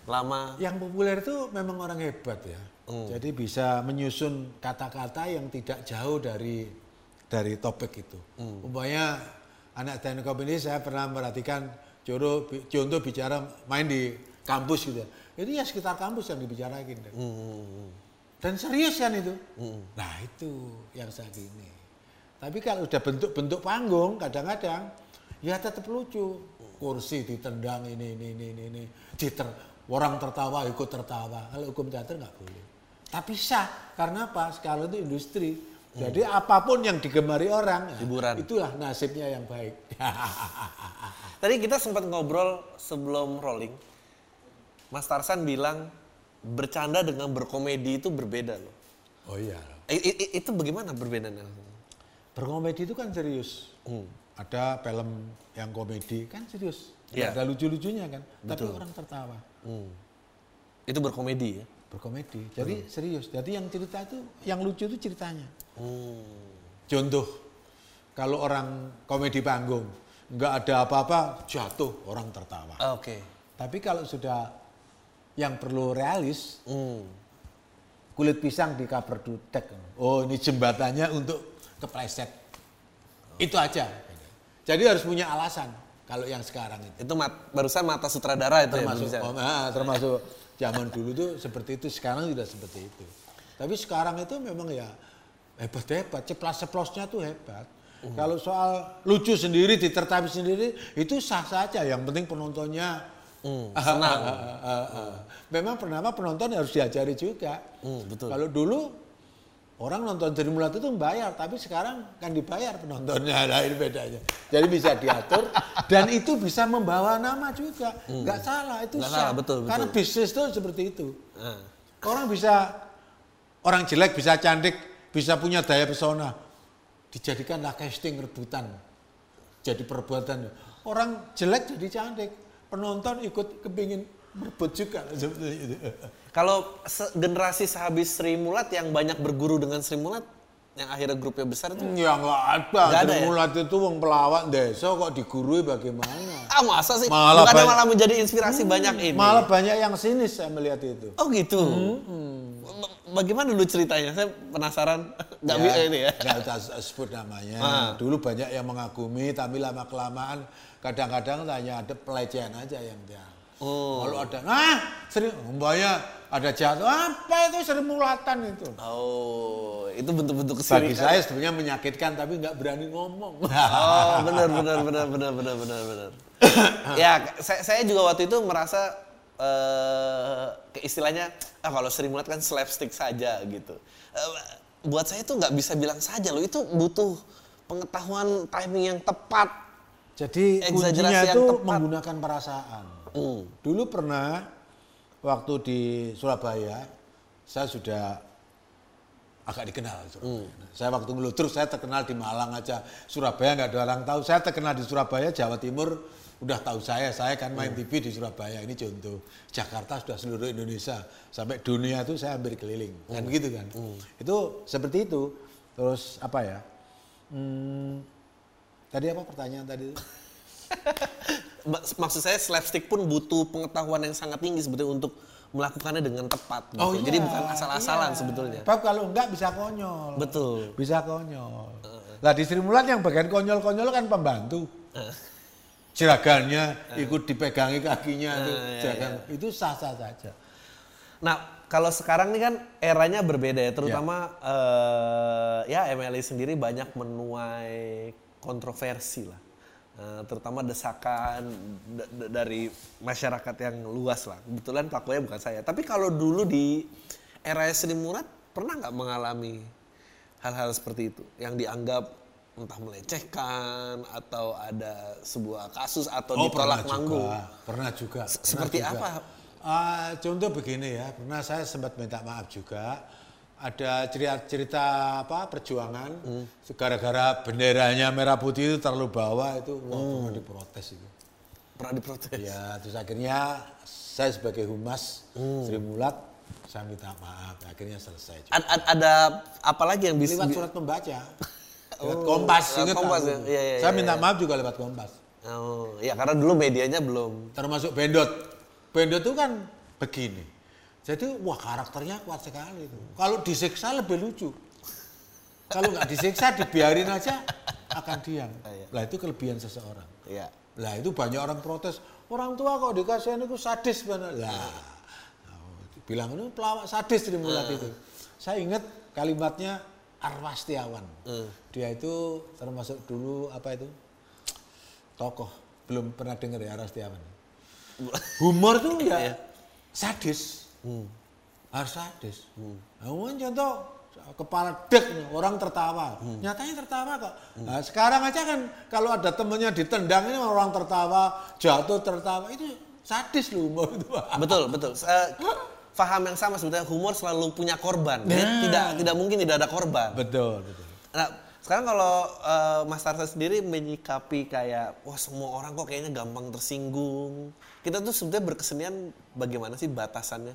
lama? Yang populer itu memang orang hebat ya. Jadi bisa menyusun kata-kata yang tidak jauh dari dari topik itu. Umpamanya anak teknik ini saya pernah perhatikan contoh, contoh bicara main di kampus gitu. Jadi ya sekitar kampus yang dibicarain. Dan serius kan itu. Nah itu yang saya gini. Tapi kalau udah bentuk-bentuk panggung kadang-kadang ya tetap lucu. Kursi ditendang ini ini ini ini, ini. Diter, orang tertawa ikut tertawa. Kalau hukum teater nggak boleh. Tapi sah karena apa? Sekarang itu industri. Jadi apa pun yang digemari orang, ya, Hiburan. itulah nasibnya yang baik. Tadi kita sempat ngobrol sebelum rolling. Mas Tarsan bilang bercanda dengan berkomedi itu berbeda loh. oh iya. I- i- itu bagaimana berbedanya? Berkomedi itu kan serius. Hmm. Ada film yang komedi kan serius. Iya. Ada lucu-lucunya kan. Tapi orang tertawa. Hmm. Itu berkomedi ya? Berkomedi. Jadi serius. Jadi yang cerita itu, yang lucu itu ceritanya. Hmm. Contoh, kalau orang komedi panggung, nggak ada apa-apa, jatuh orang tertawa. Ah, Oke. Tapi kalau sudah yang perlu realis, Hmm. kulit pisang di cover dutek. Oh ini jembatannya untuk kepleset. Itu aja. Jadi harus punya alasan kalau yang sekarang itu. Itu mat- barusan mata sutradara itu Termasuk, ya? oh, nah, termasuk zaman dulu tuh seperti itu, sekarang tidak seperti itu. Tapi sekarang itu memang ya hebat-hebat, ceplas-ceplosnya tuh hebat. Kalau soal lucu sendiri, ditertapi sendiri, itu sah saja. Yang penting penontonnya Hmm, senang. Memang pertama penonton harus diajari juga. Hmm, betul. Kalau dulu orang nonton mulat itu membayar, tapi sekarang kan dibayar penontonnya. Ini bedanya. Jadi bisa diatur dan itu bisa membawa nama juga. Nggak salah itu Hmm. Nggak sah. salah, betul, betul. Karena bisnis itu seperti itu. Ah. Orang bisa orang jelek bisa cantik, bisa punya daya pesona. Dijadikanlah casting rebutan. Jadi perbuatan. Orang jelek jadi cantik. Penonton ikut kepingin merebut juga seperti itu. Kalau se- generasi sehabis Sri Mulat yang banyak berguru dengan Sri Mulat, yang akhirnya grupnya besar itu, Ya nggak ada. Nggak ada ya? mulat itu wong pelawak desa kok digurui bagaimana? ah masa sih? Malah Bukannya banyak- malah menjadi inspirasi banyak ini. Malah banyak yang sinis saya melihat itu. Oh gitu. Ba- Bagaimana dulu ceritanya? Saya penasaran. Gak Ya, bisa ini ya. nggak usah sebut namanya. Ah. Dulu banyak yang mengagumi, tapi lama kelamaan kadang-kadang hanya ada pelecehan aja yang dia. Oh. Kalau ada, ah sering, umpamanya ada jatuh, apa itu sering mulatan itu. Oh, itu bentuk-bentuk Bagi kesirikan. saya sebenarnya menyakitkan tapi nggak berani ngomong. Oh, benar benar benar benar benar benar benar. ya, saya, saya juga waktu itu merasa eh kayak istilahnya ah kalau Sri Mulat kan slapstick saja gitu. Eh, buat saya itu nggak bisa bilang saja loh, itu butuh pengetahuan timing yang tepat. Jadi kuncinya yang itu tepat. menggunakan perasaan. Hmm. Dulu pernah waktu di Surabaya, saya sudah agak dikenal. Surabaya. Saya waktu dulu terus saya terkenal di Malang aja, Surabaya nggak ada orang tahu. Saya terkenal di Surabaya, Jawa Timur udah tahu saya. Saya kan main TV di Surabaya. Ini contoh. Jakarta sudah seluruh Indonesia sampai dunia itu saya hampir keliling. Kan gitu kan. Itu seperti itu. Terus apa ya? Hmm, tadi apa pertanyaan tadi? itu? Mak- Maksud saya slapstick pun butuh pengetahuan yang sangat tinggi sebetulnya untuk melakukannya dengan tepat. Gitu. Oh, iya, Jadi bukan asal-asalan iya. sebetulnya. Sebab kalau enggak bisa konyol. Betul. Bisa konyol. Lah di Sri Mulat yang bagian konyol-konyol kan pembantu. Jeragannya ikut dipegangi kakinya tuh, iya, jeragan. itu sah-sah saja. Nah, kalau sekarang ini kan eranya berbeda ya, terutama eh, ya MLI sendiri banyak menuai kontroversi lah. Eh, terutama desakan da- da- dari masyarakat yang luas lah. Kebetulan pelakunya bukan saya. Tapi kalau dulu di era Sri Mulat pernah nggak mengalami hal-hal seperti itu yang dianggap entah melecehkan atau ada sebuah kasus atau ditolak manggung. juga, pernah juga. Pernah seperti juga. apa? Ah, contoh begini ya, pernah saya sempat minta maaf juga. Ada cerita-cerita apa perjuangan, Hmm. gara-gara benderanya merah putih itu terlalu bawah itu, wah Hmm. pernah diprotes itu. Pernah diprotes. Ya, terus akhirnya saya sebagai humas Hmm. Sri Mulat, saya minta maaf. Akhirnya selesai. juga. Ad- ad- ada apa lagi yang bisa Lewat surat pembaca, lewat Kompas, lewat ingat Kompas ya? Iya, iya, Saya iya, minta iya. maaf juga lewat Kompas. Oh, ya karena dulu medianya belum. Termasuk Bendot. Bendot itu kan begini. Jadi wah karakternya kuat sekali itu. Kalau disiksa lebih lucu. Kalau nggak disiksa dibiarin aja akan diam. Iya. Lah itu kelebihan seseorang. Ya. Lah itu banyak orang protes. Orang tua kok dikasihin itu sadis benar. Lah bilang itu pelawak sadis di mulat itu. Saya ingat kalimatnya Arwah Setiawan. Dia itu termasuk dulu apa itu tokoh. Belum pernah dengar ya Arwah Setiawan. Humor tuh ya sadis. Harus sadis. Nah, umumnya contoh kepala dek nih, orang tertawa. Nyatanya tertawa kok. Nah, sekarang aja kan kalau ada temennya ditendang ini orang tertawa, jatuh tertawa itu sadis loh humor itu. Betul, betul. Eh, Faham yang sama sebetulnya humor selalu punya korban. Jadi Nah. tidak tidak mungkin tidak ada korban. betul, betul. Nah, sekarang kalau eh, Mas Tarsa sendiri menyikapi kayak wah semua orang kok kayaknya gampang tersinggung. Kita tuh sebetulnya berkesenian bagaimana sih batasannya?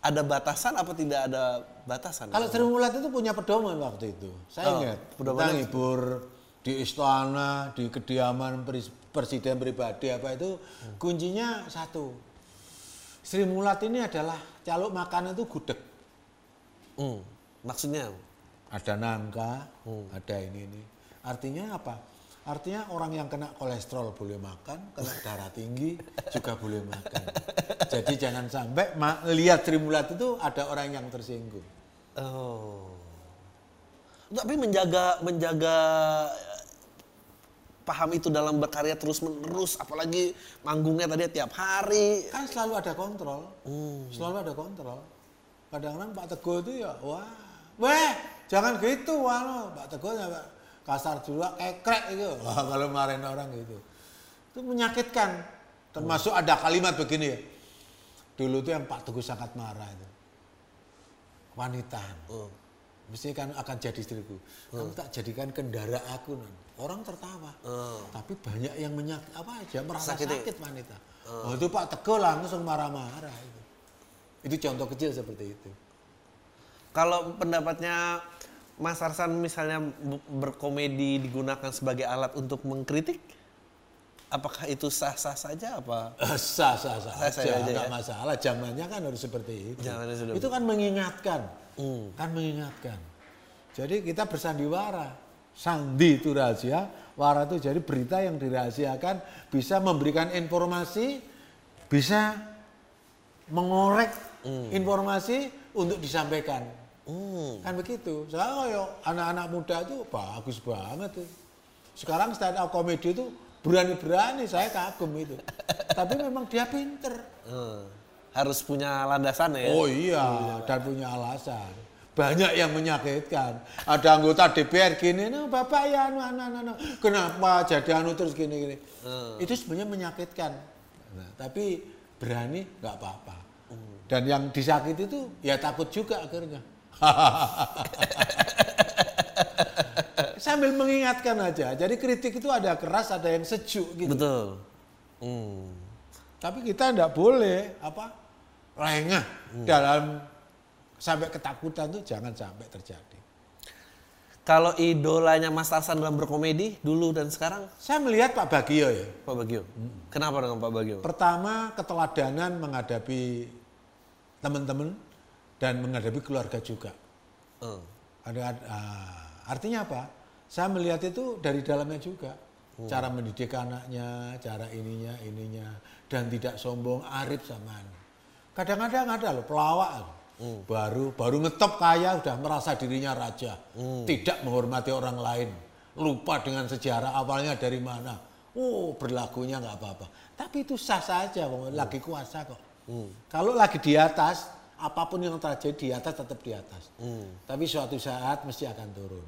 Ada batasan apa tidak ada batasan? Kalau Sri Mulat itu punya pedoman waktu itu. Saya Oh, ingat. pedoman Tentang hibur di istana, di kediaman pres- presiden pribadi apa itu kuncinya satu. Sri Mulat ini adalah caluk makan itu gudeg. Hmm, maksudnya Ada nangka, Hmm. ada ini ini. Artinya apa? Artinya orang yang kena kolesterol boleh makan, kena darah tinggi juga boleh makan. Jadi jangan sampai ma- lihat Sri Mulat itu ada orang yang tersinggung. Oh. Tapi menjaga menjaga eh, paham itu dalam berkarya terus menerus, apalagi manggungnya tadi tiap hari. kan selalu ada kontrol Hmm. selalu ada kontrol kadang-kadang Pak Teguh itu ya wah weh jangan gitu wah lo." Pak Teguh ya Pak, kasar juga kekrek itu. Wah kalau marahin orang gitu. Itu menyakitkan. Termasuk ada kalimat begini ya. Dulu tuh yang Pak Teguh sangat marah itu. Wanita. Oh. mesti kan akan jadi istriku. Kamu tak jadikan kendara aku non orang tertawa. Oh. tapi banyak yang menyak apa aja merasa Sakiti. sakit wanita. Oh. itu Pak Teguh langsung marah-marah itu. Itu contoh kecil seperti itu. Kalau pendapatnya Mas Arsan misalnya berkomedi digunakan sebagai alat untuk mengkritik, apakah itu sah-sah saja apa? Eh, sah sah sah, Sah-sah aja, aja nggak ya. masalah. Zamannya kan harus seperti itu. Zamannya sudah itu kan mengingatkan. Hmm. kan mengingatkan. Jadi kita bersandiwara. Sandi itu rahasia wara itu jadi berita yang dirahasiakan bisa memberikan informasi bisa mengorek informasi untuk disampaikan Hmm. kan begitu. Saya kayak anak-anak muda itu bagus banget tuh. Sekarang stand up comedy itu berani-berani saya kagum itu. Tapi memang dia pinter. Hmm. Harus punya landasan ya. oh iya dan punya alasan. Banyak yang menyakitkan. Ada anggota DPR gini nah bapak ya anu, anu, anu, anu. kenapa jadi anu terus gini gini? Itu sebenarnya menyakitkan. Nah, tapi berani nggak apa-apa. Dan yang disakiti itu ya takut juga akhirnya Sambil mengingatkan aja. Jadi kritik itu ada keras, ada yang sejuk gitu. Betul. Hmm. Tapi kita tidak boleh apa lengah dalam sampai ketakutan tuh jangan sampai terjadi. Kalau idolanya Mas Tarsan dalam berkomedi dulu dan sekarang, Saya melihat Pak Bagio ya. Pak Bagio. Kenapa dengan Pak Bagio? Pertama keteladanan menghadapi teman-teman dan menghadapi keluarga juga. Hmm. Ada ah, artinya apa? Saya melihat itu dari dalamnya juga. Cara mendidik anaknya, cara ininya, ininya dan tidak sombong, arif sama anu. Kadang-kadang ada loh pelawak baru baru ngetop kaya udah merasa dirinya raja, tidak menghormati orang lain, lupa dengan sejarah awalnya dari mana. Oh berlakunya nggak apa-apa. Tapi itu sah saja, Bang. lagi kuasa kok. Kalau lagi di atas, apa pun yang terjadi di atas tetap di atas. Tapi suatu saat mesti akan turun.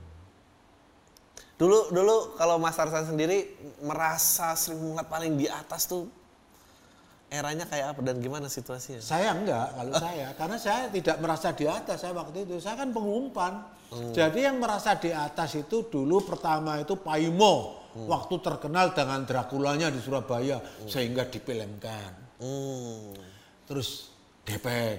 Dulu dulu kalau Mas Tarsan sendiri merasa sering mulat paling di atas tuh eranya kayak apa dan gimana situasinya? Saya enggak kalau saya, karena saya tidak merasa di atas saya waktu itu. Saya kan pengumpan. Jadi yang merasa di atas itu dulu pertama itu Paimo, waktu terkenal dengan Drakulanya di Surabaya sehingga difilmkan. Hmm. Terus Gepeng,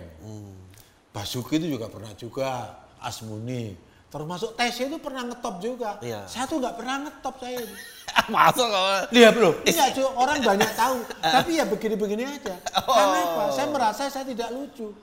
Basuki itu juga pernah juga, Asmuni. Termasuk Tes itu pernah ngetop juga. Iya. Saya tuh nggak pernah ngetop saya itu. Masuk kalau Lihat loh. Iya, cu, orang banyak tahu. Tapi ya begini-begini aja. Karena Oh. apa? Saya merasa saya tidak lucu.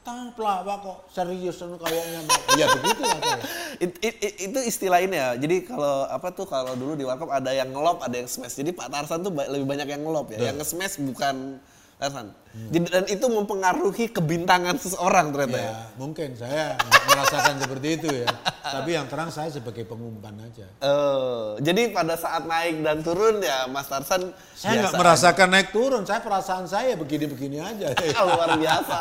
Tahu pelawak kok serius anu kayaknya. Ya begitu lah saya. It- it- it- itu istilah ini ya. Jadi kalau apa tuh kalau dulu di Warkop ada yang ngelop, ada yang smash. Jadi Pak Tarsan tuh lebih banyak yang ngelop ya. Yang nge-smash bukan Tarsan. Jadi, dan itu mempengaruhi kebintangan seseorang ternyata ya. Ya, mungkin saya merasakan seperti itu ya. Tapi yang terang saya sebagai pengumpan aja. Eh, jadi pada saat naik dan turun ya Mas Tarsan Saya nggak merasakan naik turun. Saya perasaan saya begini-begini aja. aja. luar biasa.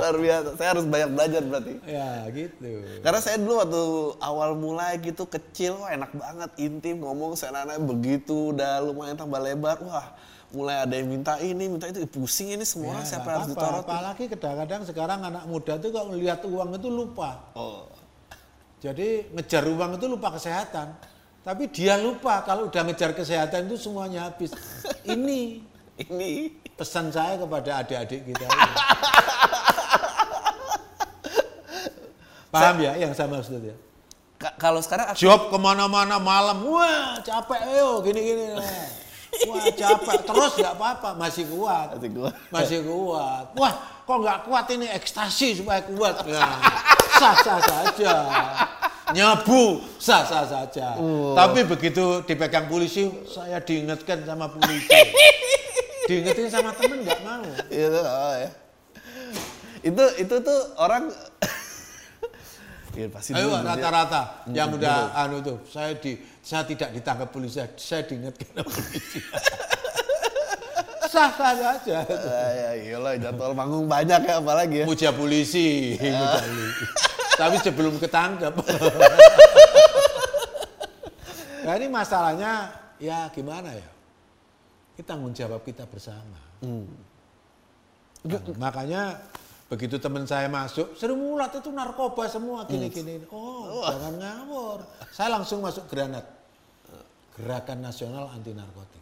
luar biasa. Saya harus banyak belajar berarti. ya gitu. Karena saya dulu waktu awal mulai gitu kecil, wah enak banget intim ngomong senananya begitu udah lumayan tambah lebar, wah mulai ada yang minta ini, minta itu, pusing ini semua orang Ya, siapa harus ditorot. Apalagi kadang-kadang sekarang anak muda tuh kalau melihat uang itu lupa. Oh, Jadi ngejar uang itu lupa kesehatan. Tapi dia lupa kalau udah ngejar kesehatan itu semuanya habis. Ini ini pesan saya kepada adik-adik kita. Paham ya yang saya maksud ya? ka- kalau sekarang aku- Job ke mana-mana malam, wah capek, ayo gini-gini. Wah capek, terus nggak apa-apa, masih kuat. Masih kuat. Masih kuat. Wah kok nggak kuat ini ekstasi supaya kuat. Nah, sah-sah saja. Nyabu, sah-sah saja. Tapi begitu dipegang polisi, saya diingatkan sama polisi. Diingetin sama temen nggak mau. itu oh, ya. Itu itu tuh orang Iya pasti Ayo dia- rata-rata yang udah anu tuh, saya di saya tidak ditangkap polisi, saya diingatkan polisi. Sah-sah saja. Ah, ya iyalah jadwal panggung banyak ya apalagi ya. Muja polisi, muja polisi. Tapi sebelum ketangkep. nah ini masalahnya ya gimana ya? Kita tanggung jawab kita bersama. Nah, makanya begitu teman saya masuk, seru mulat itu narkoba semua gini-gini. Oh, jangan ngawur. Saya langsung masuk granat. Gerakan Nasional Anti Narkotik.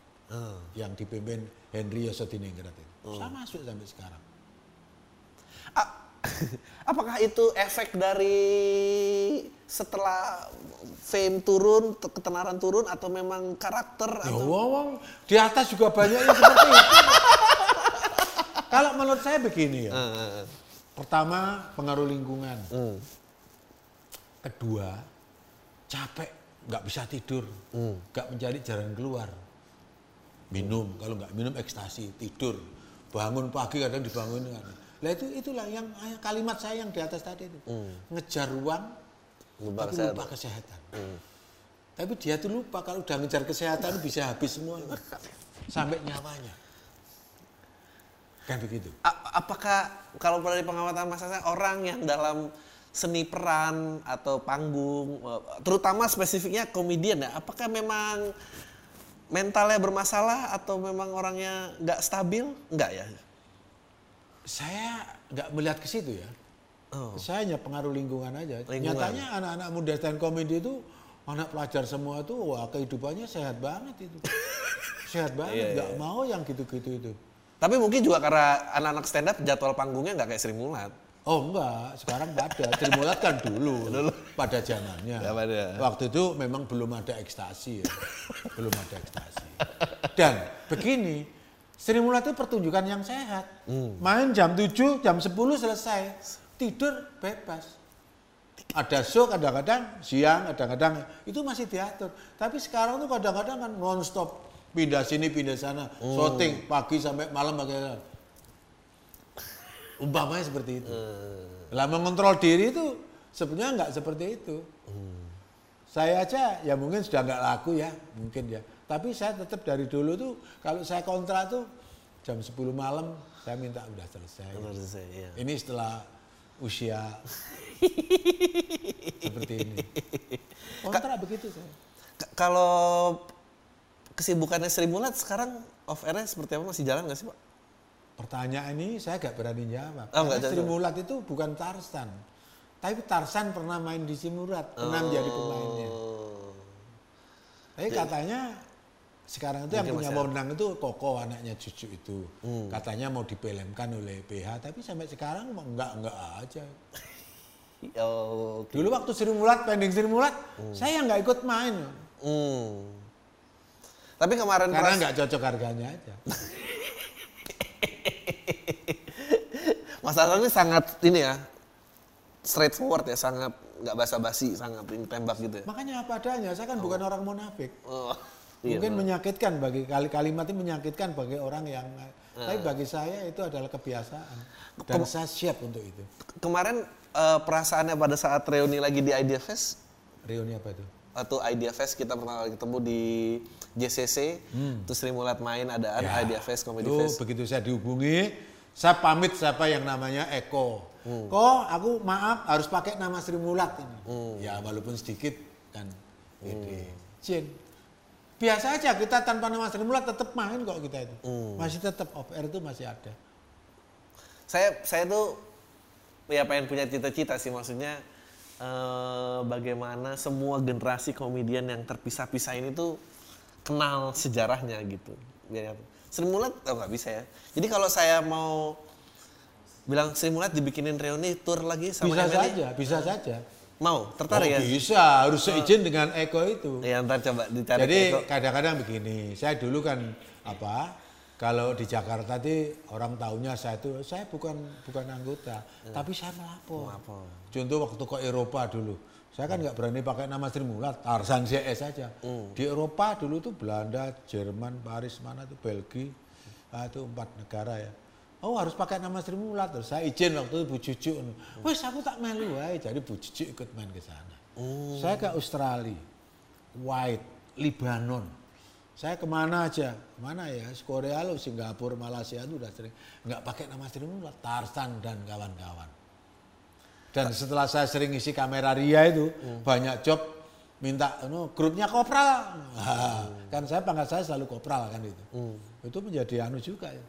Yang dipimpin Henry Yosodiningrat itu. Saya masuk sampai sekarang. A- Apakah itu efek dari setelah fame turun, te- ketenaran turun atau memang karakter Ya atau wong di atas juga banyak yang seperti itu. Kalau menurut saya begini ya. Eh, Pertama pengaruh lingkungan. hmm, Kedua capek, nggak bisa tidur, nggak mencari jalan keluar. Minum, kalau nggak minum ekstasi, tidur. Bangun pagi kadang dibangun. Nah itu itulah yang kalimat saya yang di atas tadi itu. Ngejar uang, Lupa tapi kesehatan. lupa kesehatan. Tapi dia tuh lupa kalau udah ngejar kesehatan bisa habis semua. Sampai nyawanya. Kan begitu. A- apakah kalau dari pengamatan Mas Hasan orang yang dalam seni peran atau panggung, eh, terutama spesifiknya komedian ya, apakah memang mentalnya bermasalah atau memang orangnya nggak stabil? Nggak ya? Saya nggak melihat ke situ ya. Saya hanya pengaruh lingkungan aja. Lingkungan. Nyatanya anak-anak muda stand comedy itu anak pelajar semua tuh wah kehidupannya sehat banget itu. sehat Iya, banget, nggak mau yang gitu-gitu itu. Tapi mungkin juga karena anak-anak stand up jadwal panggungnya nggak kayak Sri Mulat. Oh enggak, sekarang pada. Trimulat kan dulu, pada zamannya. Ya, pada. Waktu itu memang belum ada ekstasi ya. belum ada ekstasi. Dan begini, Sri Mulat itu pertunjukan yang sehat. Main jam 7, jam 10 selesai. Tidur bebas. Ada show kadang-kadang siang, kadang-kadang itu masih diatur. Tapi sekarang tuh kadang-kadang kan non-stop. Pindah sini, pindah sana. Shooting pagi sampai malam pakai Umpamanya seperti itu. Lah mengontrol diri itu sebenarnya nggak seperti itu. Saya aja ya mungkin sudah nggak laku ya, mungkin ya. Tapi saya tetap dari dulu tuh kalau saya kontrak tuh jam 10 malam saya minta udah selesai. Saya, iya. Ini setelah usia seperti ini. Kontrak begitu saya. Kalau kesibukannya Sri Mulat sekarang off airnya seperti apa masih jalan nggak sih pak? Pertanyaan ini saya gak berani jawab. Oh, Karena Sri. Mulat itu bukan Tarsan. Tapi Tarsan pernah main di Sri Mulat, pernah menjadi pemainnya. Oh. Tapi katanya sekarang itu yang punya wewenang itu Koko anaknya cucu itu. Hmm. Katanya mau dipelemkan oleh PH, tapi sampai sekarang mah enggak enggak aja. Oh, oke. Dulu waktu Sri Mulat, pending Sri Mulat, saya nggak ikut main. Hmm. Tapi kemarin Karena nggak cocok harganya aja. Mas Hasan ini sangat ini ya straightforward ya, sangat nggak basa-basi, sangat ini tembak gitu ya. Makanya apa adanya, saya kan bukan orang munafik. Oh, iya, Mungkin menyakitkan bagi kali kalimat ini menyakitkan bagi orang yang Ah. tapi bagi saya itu adalah kebiasaan dan saya siap untuk itu. kemarin eh, perasaannya pada saat reuni lagi di Idea Fest Reuni apa itu? atau Idea Fest kita pernah kali ketemu di JCC, terus Sri Mulat main ada Ya. Idea Fest Comedy Itu Fest. begitu saya dihubungi, saya pamit siapa yang namanya Eko. Kok aku maaf harus pakai nama Sri Mulat ini. Ya walaupun sedikit kan. Gede. Jin. Biasa aja kita tanpa nama Sri Mulat tetap main kok kita itu. Masih tetap off air itu masih ada. Saya saya tuh ya pengen punya cita-cita sih maksudnya eh, bagaimana semua generasi komedian yang terpisah-pisah ini tuh kenal sejarahnya gitu. Biar Sri Mulat oh nggak bisa ya. Jadi kalau saya mau bilang Sri Mulat dibikinin reuni tour lagi sama Bisa saja, bisa saja. mau tertarik Oh, ya? bisa, harus seizin dengan Eko itu. Ya ntar coba dicari Jadi kadang-kadang begini, saya dulu kan apa? Kalau di Jakarta tuh orang tahunya saya itu saya bukan bukan anggota, tapi saya melapor. Melapor. Contoh waktu ke Eropa dulu, saya kan nggak berani pakai nama Sri Mulat, Tarzan CS saja. Di Eropa dulu tuh Belanda, Jerman, Paris mana tuh Belgia, ah, itu empat negara ya. Oh harus pakai nama Sri Mulat, terus saya izin waktu itu Bu Cucu. Wes aku tak melu wae, jadi Bu Cucu ikut main ke sana. Saya ke Australia, White, Libanon. Saya ke mana aja, ke mana ya, Korea lo, Singapura, Malaysia itu udah sering nggak pakai nama Sri Mulat, Tarsan dan kawan-kawan. Dan setelah saya sering isi kamera Ria itu, banyak job minta no, grupnya kopral. Nah, Kan saya pangkat saya selalu kopral kan itu. Itu menjadi anu juga ya.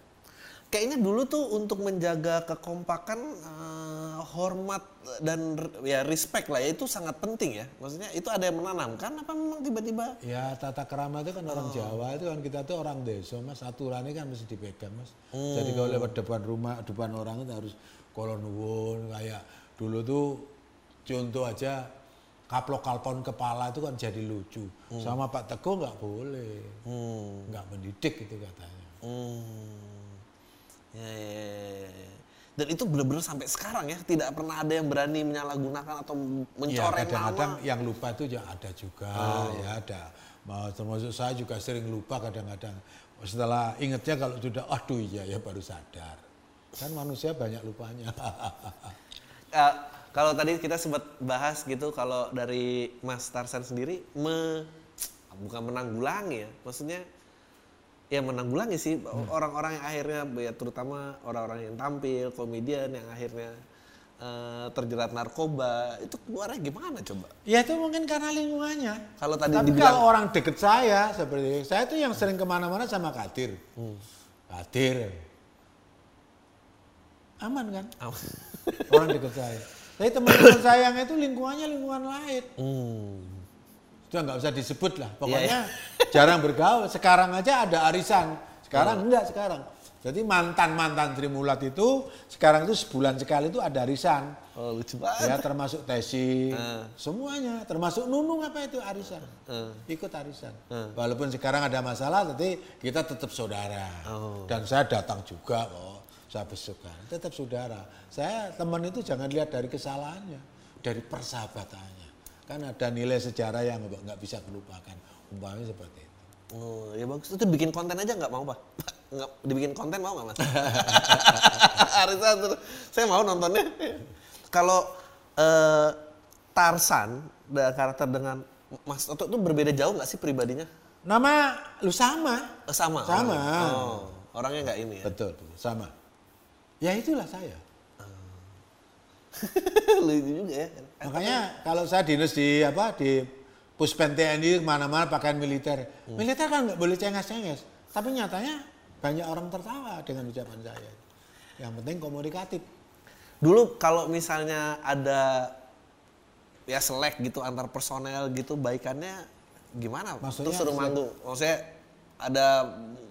Kayaknya dulu tuh untuk menjaga kekompakan, eh, hormat dan ya respect lah ya itu sangat penting ya. Maksudnya itu ada yang menanamkan apa memang tiba-tiba? Ya tata kerama itu kan orang Jawa itu kan kita tuh orang desa mas aturannya kan mesti dipegang mas. Jadi kalau lewat depan rumah depan orang itu harus kolon nuwun kayak dulu tuh contoh aja kaplok kalpon kepala itu kan jadi lucu. Sama Pak Teguh nggak boleh, Hmm. nggak mendidik itu katanya. Hmm. Ya, ya, ya, ya. Dan itu benar-benar sampai sekarang ya tidak pernah ada yang berani menyalahgunakan atau Ya mencoreng kadang-kadang nama. yang lupa itu ya ada juga ya ada. Mau- Termasuk saya juga sering lupa kadang-kadang. Setelah ingetnya kalau sudah aduh iya ya baru sadar. Kan manusia banyak lupanya. Eh, kalau tadi kita sempat bahas gitu kalau dari Mas Tarsan sendiri me, bukan menanggulangi ya, maksudnya ya menanggulangi sih orang-orang yang akhirnya ya terutama orang-orang yang tampil komedian yang akhirnya eh, terjerat narkoba itu keluarnya gimana coba? ya itu mungkin karena lingkungannya. Kalau tadi Tapi dibilang- kalau orang deket saya seperti saya tuh yang sering ke mana-mana sama Kadir. Hmm. Kadir. Aman kan? Aman. Orang dekat saya. Tapi teman-teman saya yang itu lingkungannya lingkungan lain. Hmm. Sudah nggak usah disebut lah. Iya, Pokoknya jarang bergaul. Sekarang aja ada arisan. Sekarang enggak sekarang. Jadi mantan-mantan Sri Mulat itu sekarang itu sebulan sekali itu ada arisan. Oh lucu banget. Ya termasuk Tesi, Eh. semuanya. Termasuk Nunung apa itu arisan. Eh. Ikut arisan. Eh. Walaupun sekarang ada masalah, tapi kita tetap saudara. Oh. Dan saya datang juga kok. Saya besukkan. Tetap saudara. Saya teman itu jangan lihat dari kesalahannya. Dari persahabatannya. Kan ada nilai sejarah yang nggak bisa dilupakan. Umpamanya seperti itu. Oh, ya bagus. Itu bikin konten aja nggak mau, Pak? Nggak, dibikin konten mau nggak, Mas? Terus. Saya mau nontonnya. Kalau eh, Tarsan, karakter dengan Mas Toto itu berbeda jauh nggak sih pribadinya? Nama lu sama. Eh, sama? Sama. Oh, orangnya nggak ini ya? Betul, betul, sama. Ya itulah saya. Lucu juga ya. Makanya kalau saya dinas di apa di Puspen TNI mana-mana pakaian militer. Hmm. Militer kan nggak boleh cengas-cengas. Tapi nyatanya banyak orang tertawa dengan ucapan saya. Yang penting komunikatif. Dulu kalau misalnya ada ya selek gitu antar personel gitu baikannya gimana? Maksudnya terus suruh manggung. Maksudnya ada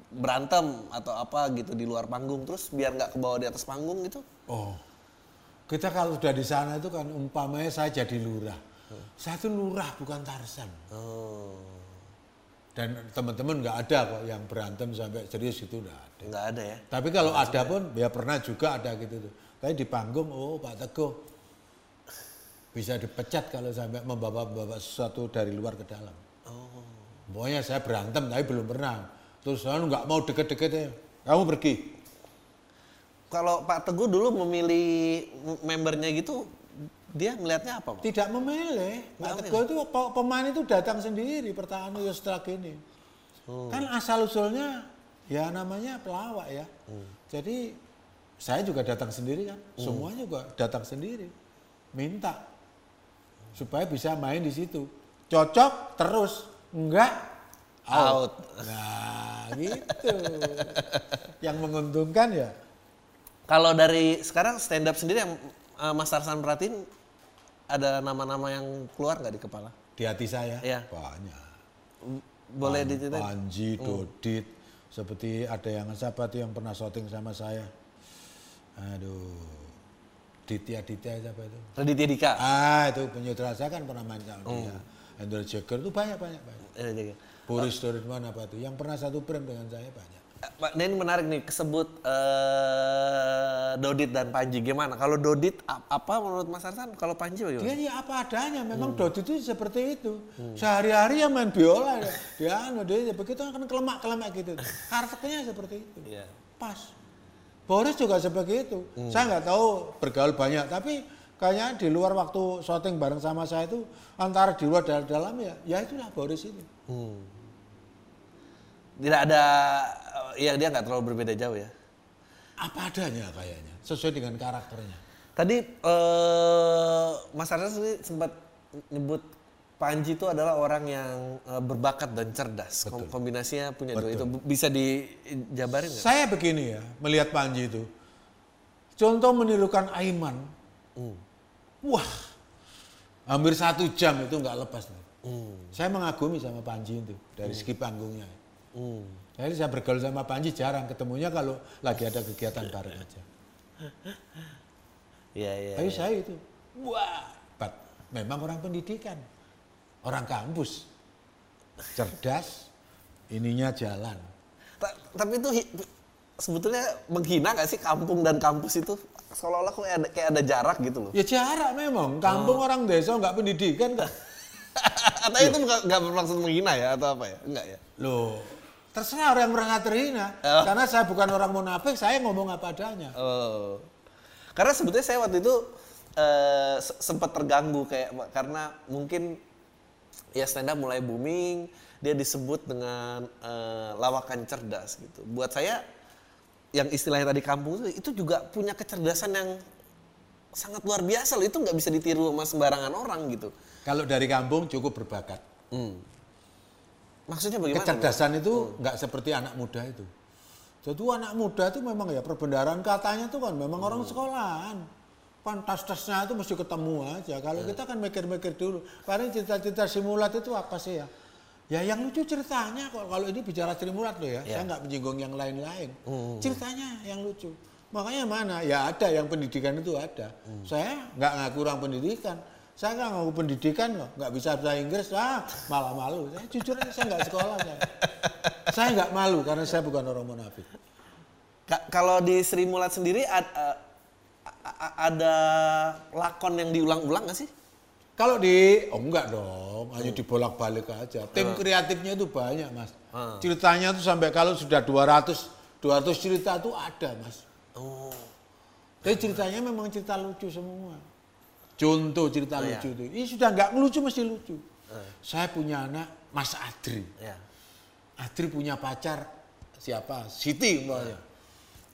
berantem atau apa gitu di luar panggung terus biar nggak kebawa di atas panggung gitu. Oh, kita kalau sudah di sana itu kan umpamanya saya jadi lurah. Saya itu lurah bukan Tarsan. Oh, Dan teman-teman nggak ada kok yang berantem sampai serius itu nggak ada. nggak ada ya. Tapi kalau ada pun ya pernah juga ada gitu tuh. Tapi di panggung, oh Pak Teguh bisa dipecat kalau sampai membawa-bawa sesuatu dari luar ke dalam. Oh. Pokoknya saya berantem tapi belum pernah. Terus saya nggak mau deket-deket ya. Kamu pergi. Kalau Pak Teguh dulu memilih membernya gitu, dia melihatnya apa, Pak? Tidak memilih. Pak Teguh itu pe- pemain itu datang sendiri pertahanan Yostrak ini. Kan asal usulnya ya namanya pelawak ya. Jadi saya juga datang sendiri kan. Semuanya juga datang sendiri. Minta supaya bisa main di situ. Cocok terus, enggak out. Out. Nah, gitu. Yang menguntungkan ya Kalau dari sekarang stand up sendiri yang eh, Mas Tarsan perhatiin ada nama-nama yang keluar nggak di kepala? di hati saya Iya. banyak. Boleh Pan- diceritain? Panji, Dodit, seperti ada yang siapa tuh yang pernah syuting sama saya. Aduh, Ditya Ditya siapa itu? Raditya Dika. Ah itu penyutradara saya kan pernah main sama dia. Andrew Jagger itu banyak banyak banyak. Boris Doridman apa tuh? Yang pernah satu frame dengan saya banyak. Pak, ini menarik nih kesebut eh, Dodit dan Panji gimana? Kalau Dodit apa menurut Mas Tarsan? Kalau Panji bagaimana? Dia ya apa adanya, memang Dodit itu seperti itu. Sehari-hari ya main biola dia. Dia anu dia begitu kan kelemak-kelemak gitu. Karakternya seperti itu. Iya. Pas. Boris juga seperti itu. Saya nggak tahu bergaul banyak, tapi kayaknya di luar waktu syuting bareng sama saya itu antara di luar dan dalam ya, ya itulah Boris itu. Hmm. Tidak ada, eh, ya dia nggak terlalu berbeda jauh ya. Apa adanya kayaknya, sesuai dengan karakternya. Tadi eh, Mas sendiri sempat nyebut Panji itu adalah orang yang eh, berbakat dan cerdas. Kom- Kombinasinya punya dua itu bisa dijabarin nggak? Saya begini ya, melihat Panji itu. Contoh menirukan Aiman. Wah, hampir satu jam itu nggak lepas. nih. Saya mengagumi sama Panji itu dari segi panggungnya. Hmm. Jadi saya bergaul sama Panji jarang ketemunya kalau lagi ada kegiatan bareng aja. Iya iya. Tapi saya itu, wah, hebat. memang orang pendidikan, orang kampus, cerdas, ininya jalan. Ta- Tapi itu sebetulnya menghina nggak sih kampung dan kampus itu? Seolah-olah kayak ada, kayak ada jarak gitu loh. Ya jarak memang, kampung orang desa nggak pendidikan kok. Atau itu nggak bermaksud menghina ya atau apa ya? Enggak ya? Loh, terserah orang yang merasa terhina. Karena saya bukan orang munafik, saya ngomong apa adanya. Oh. Karena sebetulnya saya waktu itu se- sempat terganggu kayak karena mungkin ya stand up mulai booming, dia disebut dengan eh, lawakan cerdas gitu. Buat saya yang istilahnya tadi kampung itu, itu juga punya kecerdasan yang sangat luar biasa loh. Itu nggak bisa ditiru sama sembarangan orang gitu. Kalau dari kampung cukup berbakat. Hmm. Maksudnya bagaimana? Kecerdasan itu nggak seperti anak muda itu. Jadi anak muda itu memang ya perbendaharaan katanya tuh kan memang orang sekolahan. Pantas-tasnya itu mesti ketemu aja. Kalau kita kan mikir-mikir dulu. Paling cerita-cerita simulat itu apa sih ya? Ya yang lucu ceritanya kok. Kalau ini bicara simulat loh ya. Saya nggak menyinggung yang lain-lain. Ceritanya yang lucu. Makanya mana? Ya ada yang pendidikan itu ada. Saya nggak ngaku kurang pendidikan. Saya nggak ngaku pendidikan kok. Nggak bisa bahasa Inggris. Ah, malah malu. Saya jujur aja saya nggak sekolah. Saya. saya nggak malu karena saya bukan orang munafik. Ka- kalau di Sri Mulat sendiri ad- eh, ada lakon yang diulang-ulang nggak sih? Kalau di, oh enggak dong, hanya dibolak-balik aja. Tim kreatifnya itu banyak mas. Ah. Ceritanya tuh sampai kalau sudah 200, 200 cerita tuh ada mas. Oh. Tapi ceritanya memang cerita lucu semua. Contoh cerita Oh, iya. lucu itu. Ini sudah nggak ngelucu mesti lucu. Saya punya anak Mas Adri. Ya. Adri punya pacar siapa? Siti umpamanya.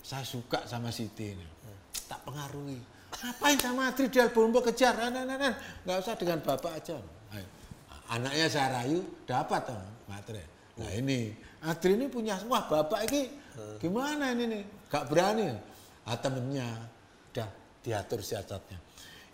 Saya suka sama Siti ini. Tak pengaruhi. Ngapain sama Adri di album kejar? Nah, nah, nah, nah. Nggak usah dengan bapak aja. Ayo. Anaknya saya rayu, dapat toh materi. Nah ini, Adri ini punya, wah bapak ini gimana ini nih? Gak berani. Ah temennya, udah diatur siasatnya.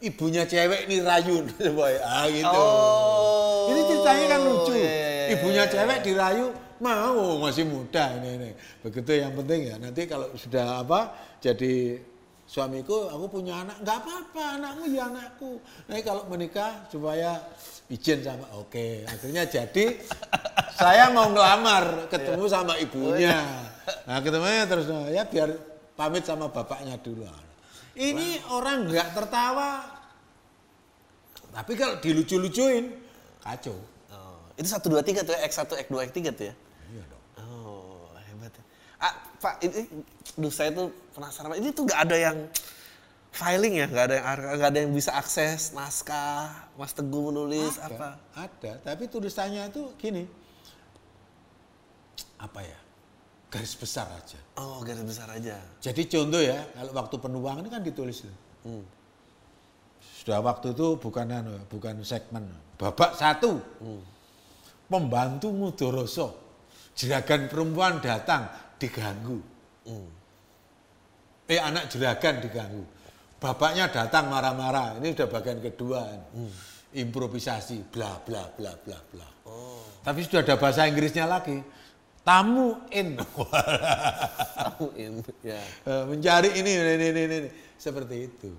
Ibunya cewek ini rayu. Ah gitu. Oh. Ini ceritanya kan lucu. iya, iya, iya, Ibunya iya. cewek dirayu, mau masih muda ini ini. Begitu yang penting ya. Nanti kalau sudah apa jadi suamiku, aku punya anak, nggak apa-apa, anakmu ya anakku. Nanti kalau menikah supaya izin sama, oke. Akhirnya jadi saya mau ngelamar, ketemu sama ibunya. Nah ketemunya terus ya biar pamit sama bapaknya dulu. Ini orang nggak tertawa, tapi kalau dilucu-lucuin kacau. Oh, itu satu dua tiga tuh ya, X satu X dua X tiga tuh ya. Iya dong. Oh, hebat ya. Ah, Pak, ini, duh saya tuh penasaran. Ini tuh nggak ada yang filing ya, nggak ada yang nggak ada yang bisa akses naskah, Mas Teguh menulis ada, apa? Ada, tapi tulisannya itu gini. Apa ya? Garis besar aja. Oh, garis besar aja. Jadi contoh ya, kalau waktu penuang ini kan ditulis. tuh. Hmm. Sudah waktu itu bukan anu, bukan segmen. Babak satu. Pembantu Mudoroso. Juragan perempuan datang diganggu. Eh anak juragan diganggu. Bapaknya datang marah-marah. Ini udah bagian kedua. Improvisasi, bla bla bla bla bla. Tapi sudah ada bahasa Inggrisnya lagi. Tamu in. Tamuin, ya. Eh, mencari ini, ini, ini, ini, ini. Seperti itu.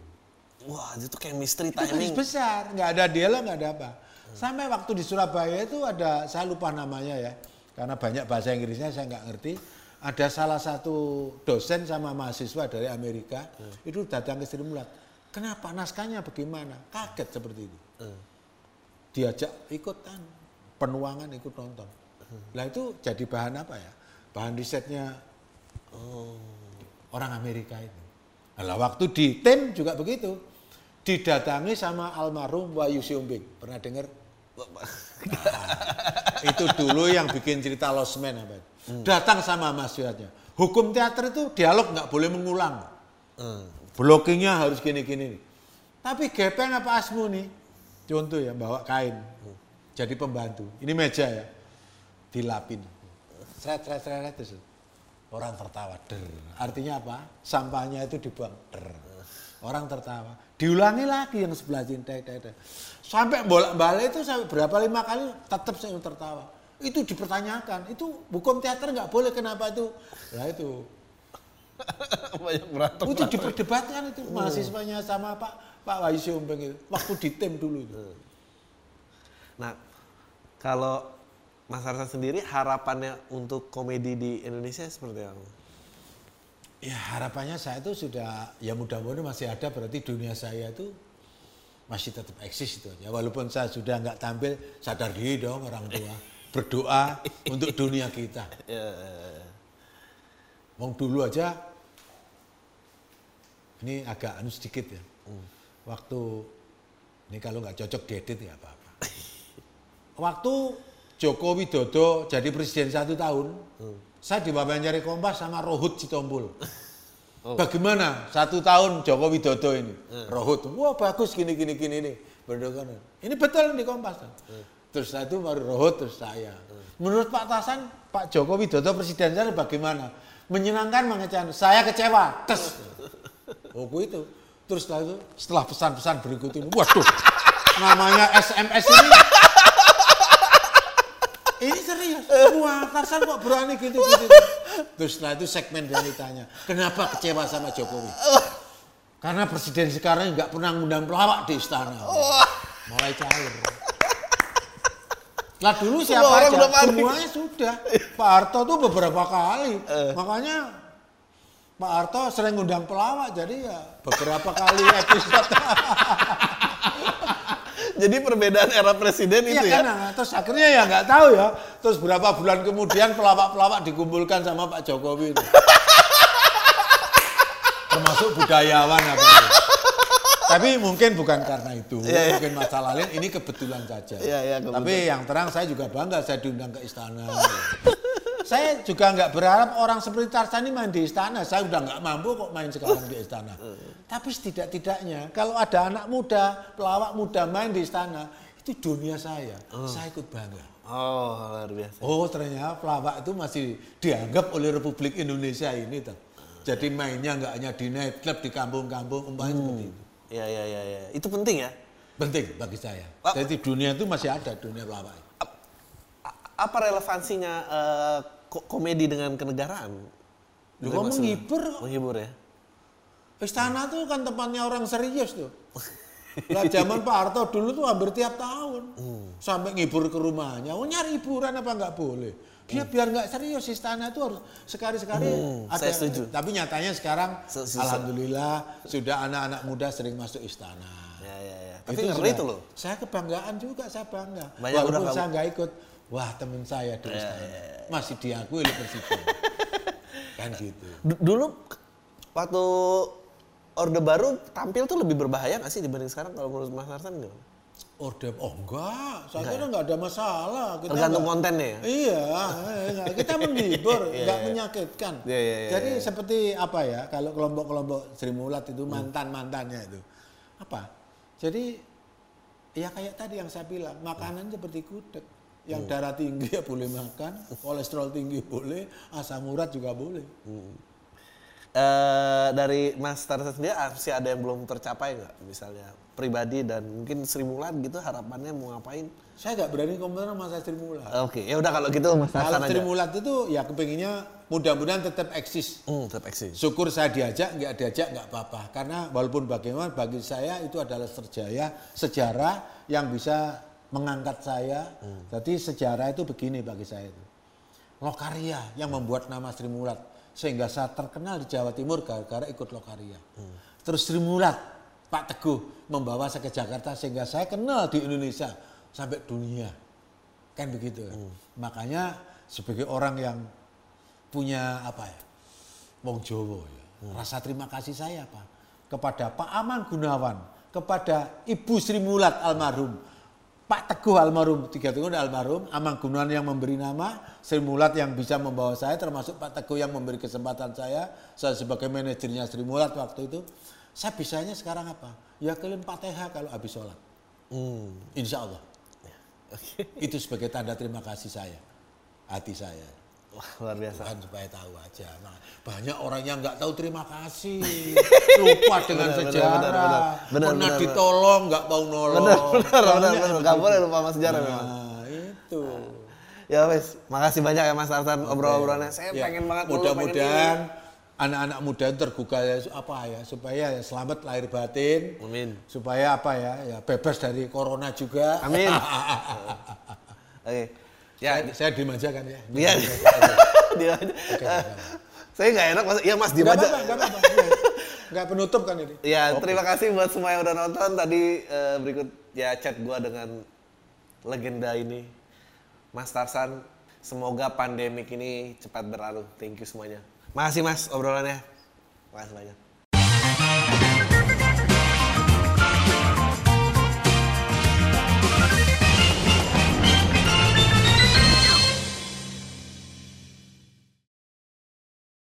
Wah, itu kayak mystery Itu timing. besar, nggak ada dialog, nggak ada apa. Sampai waktu di Surabaya itu ada, saya lupa namanya ya, karena banyak bahasa Inggrisnya saya nggak ngerti. Ada salah satu dosen sama mahasiswa dari Amerika itu datang ke Sri Mulat. Kenapa naskahnya bagaimana? Kaget seperti itu. Diajak ikutan penuangan ikut nonton. Lah itu jadi bahan apa ya? Bahan risetnya orang Amerika itu. Nah, waktu di tim juga begitu. Didatangi sama almarhum Wahyu Siombing. Pernah dengar? itu dulu yang bikin cerita Lost Man apa itu. Datang sama Mas Yudhatnya. Hukum teater itu dialog nggak boleh mengulang. Hmm. Blockingnya harus gini-gini. Tapi gepeng apa asmu nih? Contoh ya, bawa kain. Jadi pembantu. Ini meja ya. Dilapin. Seret, seret, seret, terus. Orang tertawa. Der. Artinya apa? Sampahnya itu dibuang. Der. Orang tertawa. Diulangi lagi yang sebelah dek, dek. Sampai bolak-balik itu sampai berapa lima kali tetap saya tertawa. Itu dipertanyakan. Itu hukum teater nggak boleh. Kenapa itu? Nah itu. Banyak berantem. Itu diperdebatkan itu mahasiswanya sama Pak Pak Wahyu Siombeng itu. Waktu di tim dulu itu. Nah, kalau Mas Arsan sendiri harapannya untuk komedi di Indonesia seperti apa? Ya harapannya saya itu sudah ya mudah-mudahan masih ada berarti dunia saya itu masih tetap eksis itu aja. Walaupun saya sudah nggak tampil sadar diri dong orang tua berdoa untuk dunia kita. Mau dulu aja ini agak anu sedikit ya. Waktu ini kalau nggak cocok diedit ya apa-apa. Waktu Joko Widodo jadi presiden satu tahun, saya diwawancara Kompas sama Rohut Citombul. Bagaimana satu tahun Joko Widodo ini? Rohut, wah bagus gini gini gini nih. Berdoa Ini betul di Kompas. Terus saya itu baru Rohut terus saya. Menurut Pak Tasan, Pak Joko Widodo presiden saya bagaimana? menyenangkan mengecewakan. Saya kecewa. Tes. Oh itu. Terus setelah itu, setelah pesan-pesan berikut ini, waduh, namanya SMS ini. Wah, Tarsan kok berani gitu, gitu. Terus setelah itu segmen dia ditanya, kenapa kecewa sama Jokowi? Karena presiden sekarang nggak pernah ngundang pelawak di istana. Mulai cair. Lah dulu siapa orang aja? Semuanya sudah. Pak Harto tuh beberapa kali. Makanya Pak Harto sering ngundang pelawak, jadi ya beberapa kali episode. Jadi perbedaan era presiden Iya itu kan, ya. nah, terus akhirnya ya nggak tahu ya. Terus berapa bulan kemudian pelawak-pelawak dikumpulkan sama Pak Jokowi itu. Termasuk budayawan apa itu. Tapi mungkin bukan karena itu, mungkin masalah lain. Ini kebetulan saja. Iya, iya, kebetulan. Tapi yang terang saya juga bangga saya diundang ke istana. Saya juga nggak berharap orang seperti Tarzan ini main di istana. Saya udah nggak mampu kok main sekarang di istana. Tapi setidak-tidaknya kalau ada anak muda, pelawak muda main di istana, itu dunia saya. Saya ikut bangga. Oh, luar biasa. Oh ternyata pelawak itu masih dianggap oleh Republik Indonesia ini. Toh. Jadi mainnya nggak hanya di nightclub, di kampung-kampung, umpamanya seperti itu. Iya, iya, iya, iya. Itu penting ya. Penting bagi saya. Jadi dunia itu masih ada dunia pelawak. Apa relevansinya eh, ko- komedi dengan kenegaraan? Kok Mas menghibur kok. Menghibur ya. Istana tuh kan tempatnya orang serius tuh. Lah zaman Pak Harto dulu tuh hampir tiap tahun. Sampai ngibur ke rumahnya. Oh nyari hiburan apa nggak boleh? Dia biar nggak serius istana itu harus sekali-sekali ada. saya setuju. Tapi nyatanya sekarang Se- se- alhamdulillah sudah anak-anak muda sering masuk istana. Ya, ya, ya. Tapi Itu ngeri itu loh. Saya kebanggaan juga, saya bangga. Banyak Walaupun saya nggak ikut, wah temen saya di istana. Masih diakui oleh presiden. kan gitu. D- dulu waktu Orde Baru tampil tuh lebih berbahaya nggak sih dibanding sekarang kalau menurut Mas Narsan gimana? Orde, oh enggak, saya kira nggak ada masalah. Kita Tergantung kontennya ya? Iya, eh, enggak. kita menghibur, nggak menyakitkan. Iya, iya, iya, Jadi seperti apa ya, kalau kelompok-kelompok Sri Mulat itu mantan-mantannya itu. Apa? Jadi ya kayak tadi yang saya bilang, makanan seperti gudeg. Yang darah tinggi ya boleh makan, kolesterol tinggi boleh, asam urat juga boleh. Eh dari Mas Tarzan sendiri masih ada yang belum tercapai nggak? Misalnya pribadi dan mungkin Sri Mulat gitu harapannya mau ngapain? Saya nggak berani komentar sama Sri Mulat. Oke, ya udah kalau gitu Mas Kalau Tarzan Sri aja. Mulat itu ya kepinginnya mudah-mudahan tetap eksis. Hmm, tetap eksis. Syukur saya diajak, nggak diajak nggak apa-apa. Karena walaupun bagaimana bagi saya itu adalah sejarah, sejarah yang bisa mengangkat saya. Jadi sejarah itu begini bagi saya itu. Lokaria yang membuat nama Sri Mulat sehingga saya terkenal di Jawa Timur gara-gara ikut Lokaria. Terus Sri Mulat, Pak Teguh membawa saya ke Jakarta sehingga saya kenal di Indonesia sampai dunia. Kan begitu. kan. Makanya sebagai orang yang punya apa ya? Wong Jowo ya. Rasa terima kasih saya apa? Kepada Pak Aman Gunawan, kepada Ibu Sri Mulat almarhum, Pak Teguh almarhum, tiga tahun almarhum, Aman Gunawan yang memberi nama, Sri Mulat yang bisa membawa saya, termasuk Pak Teguh yang memberi kesempatan saya, saya sebagai manajernya Sri Mulat waktu itu, saya bisanya sekarang apa? Ya kalian Fatihah kalau habis sholat. Hmm. Insya Allah. Itu sebagai tanda terima kasih saya, hati saya. Wah, luar biasa. Kan supaya tahu aja. Nah, banyak orang yang nggak tahu terima kasih, lupa dengan Benar, benar, sejarah, benar, benar. Benar, pernah benar, ditolong nggak mau nolong. Benar, benar, benar, benar. yang Gak begitu. boleh lupa sama sejarah memang. Nah, itu. Ya wes, makasih banyak ya Mas Tarzan obrol-obrolannya. Saya Ya, pengen banget Mudah-mudahan anak-anak muda tergugah ya, apa ya supaya ya selamat lahir batin. Amin. Supaya apa ya, ya bebas dari corona juga. Amin. Oke. Ya, saya, saya diem aja kan ya. Iya. Dia aja. Eh, Saya nggak enak, Mas. Iya Mas, diem Gak aja. apa-apa, gak apa-apa. Iya. Nggak penutup kan ini. Ya, terima kasih buat semua yang udah nonton. Tadi eh, berikut ya chat gua dengan legenda ini, Mas Tarsan. Semoga pandemik ini cepat berlalu. Thank you semuanya. Makasih Mas obrolannya. Makasih banyak.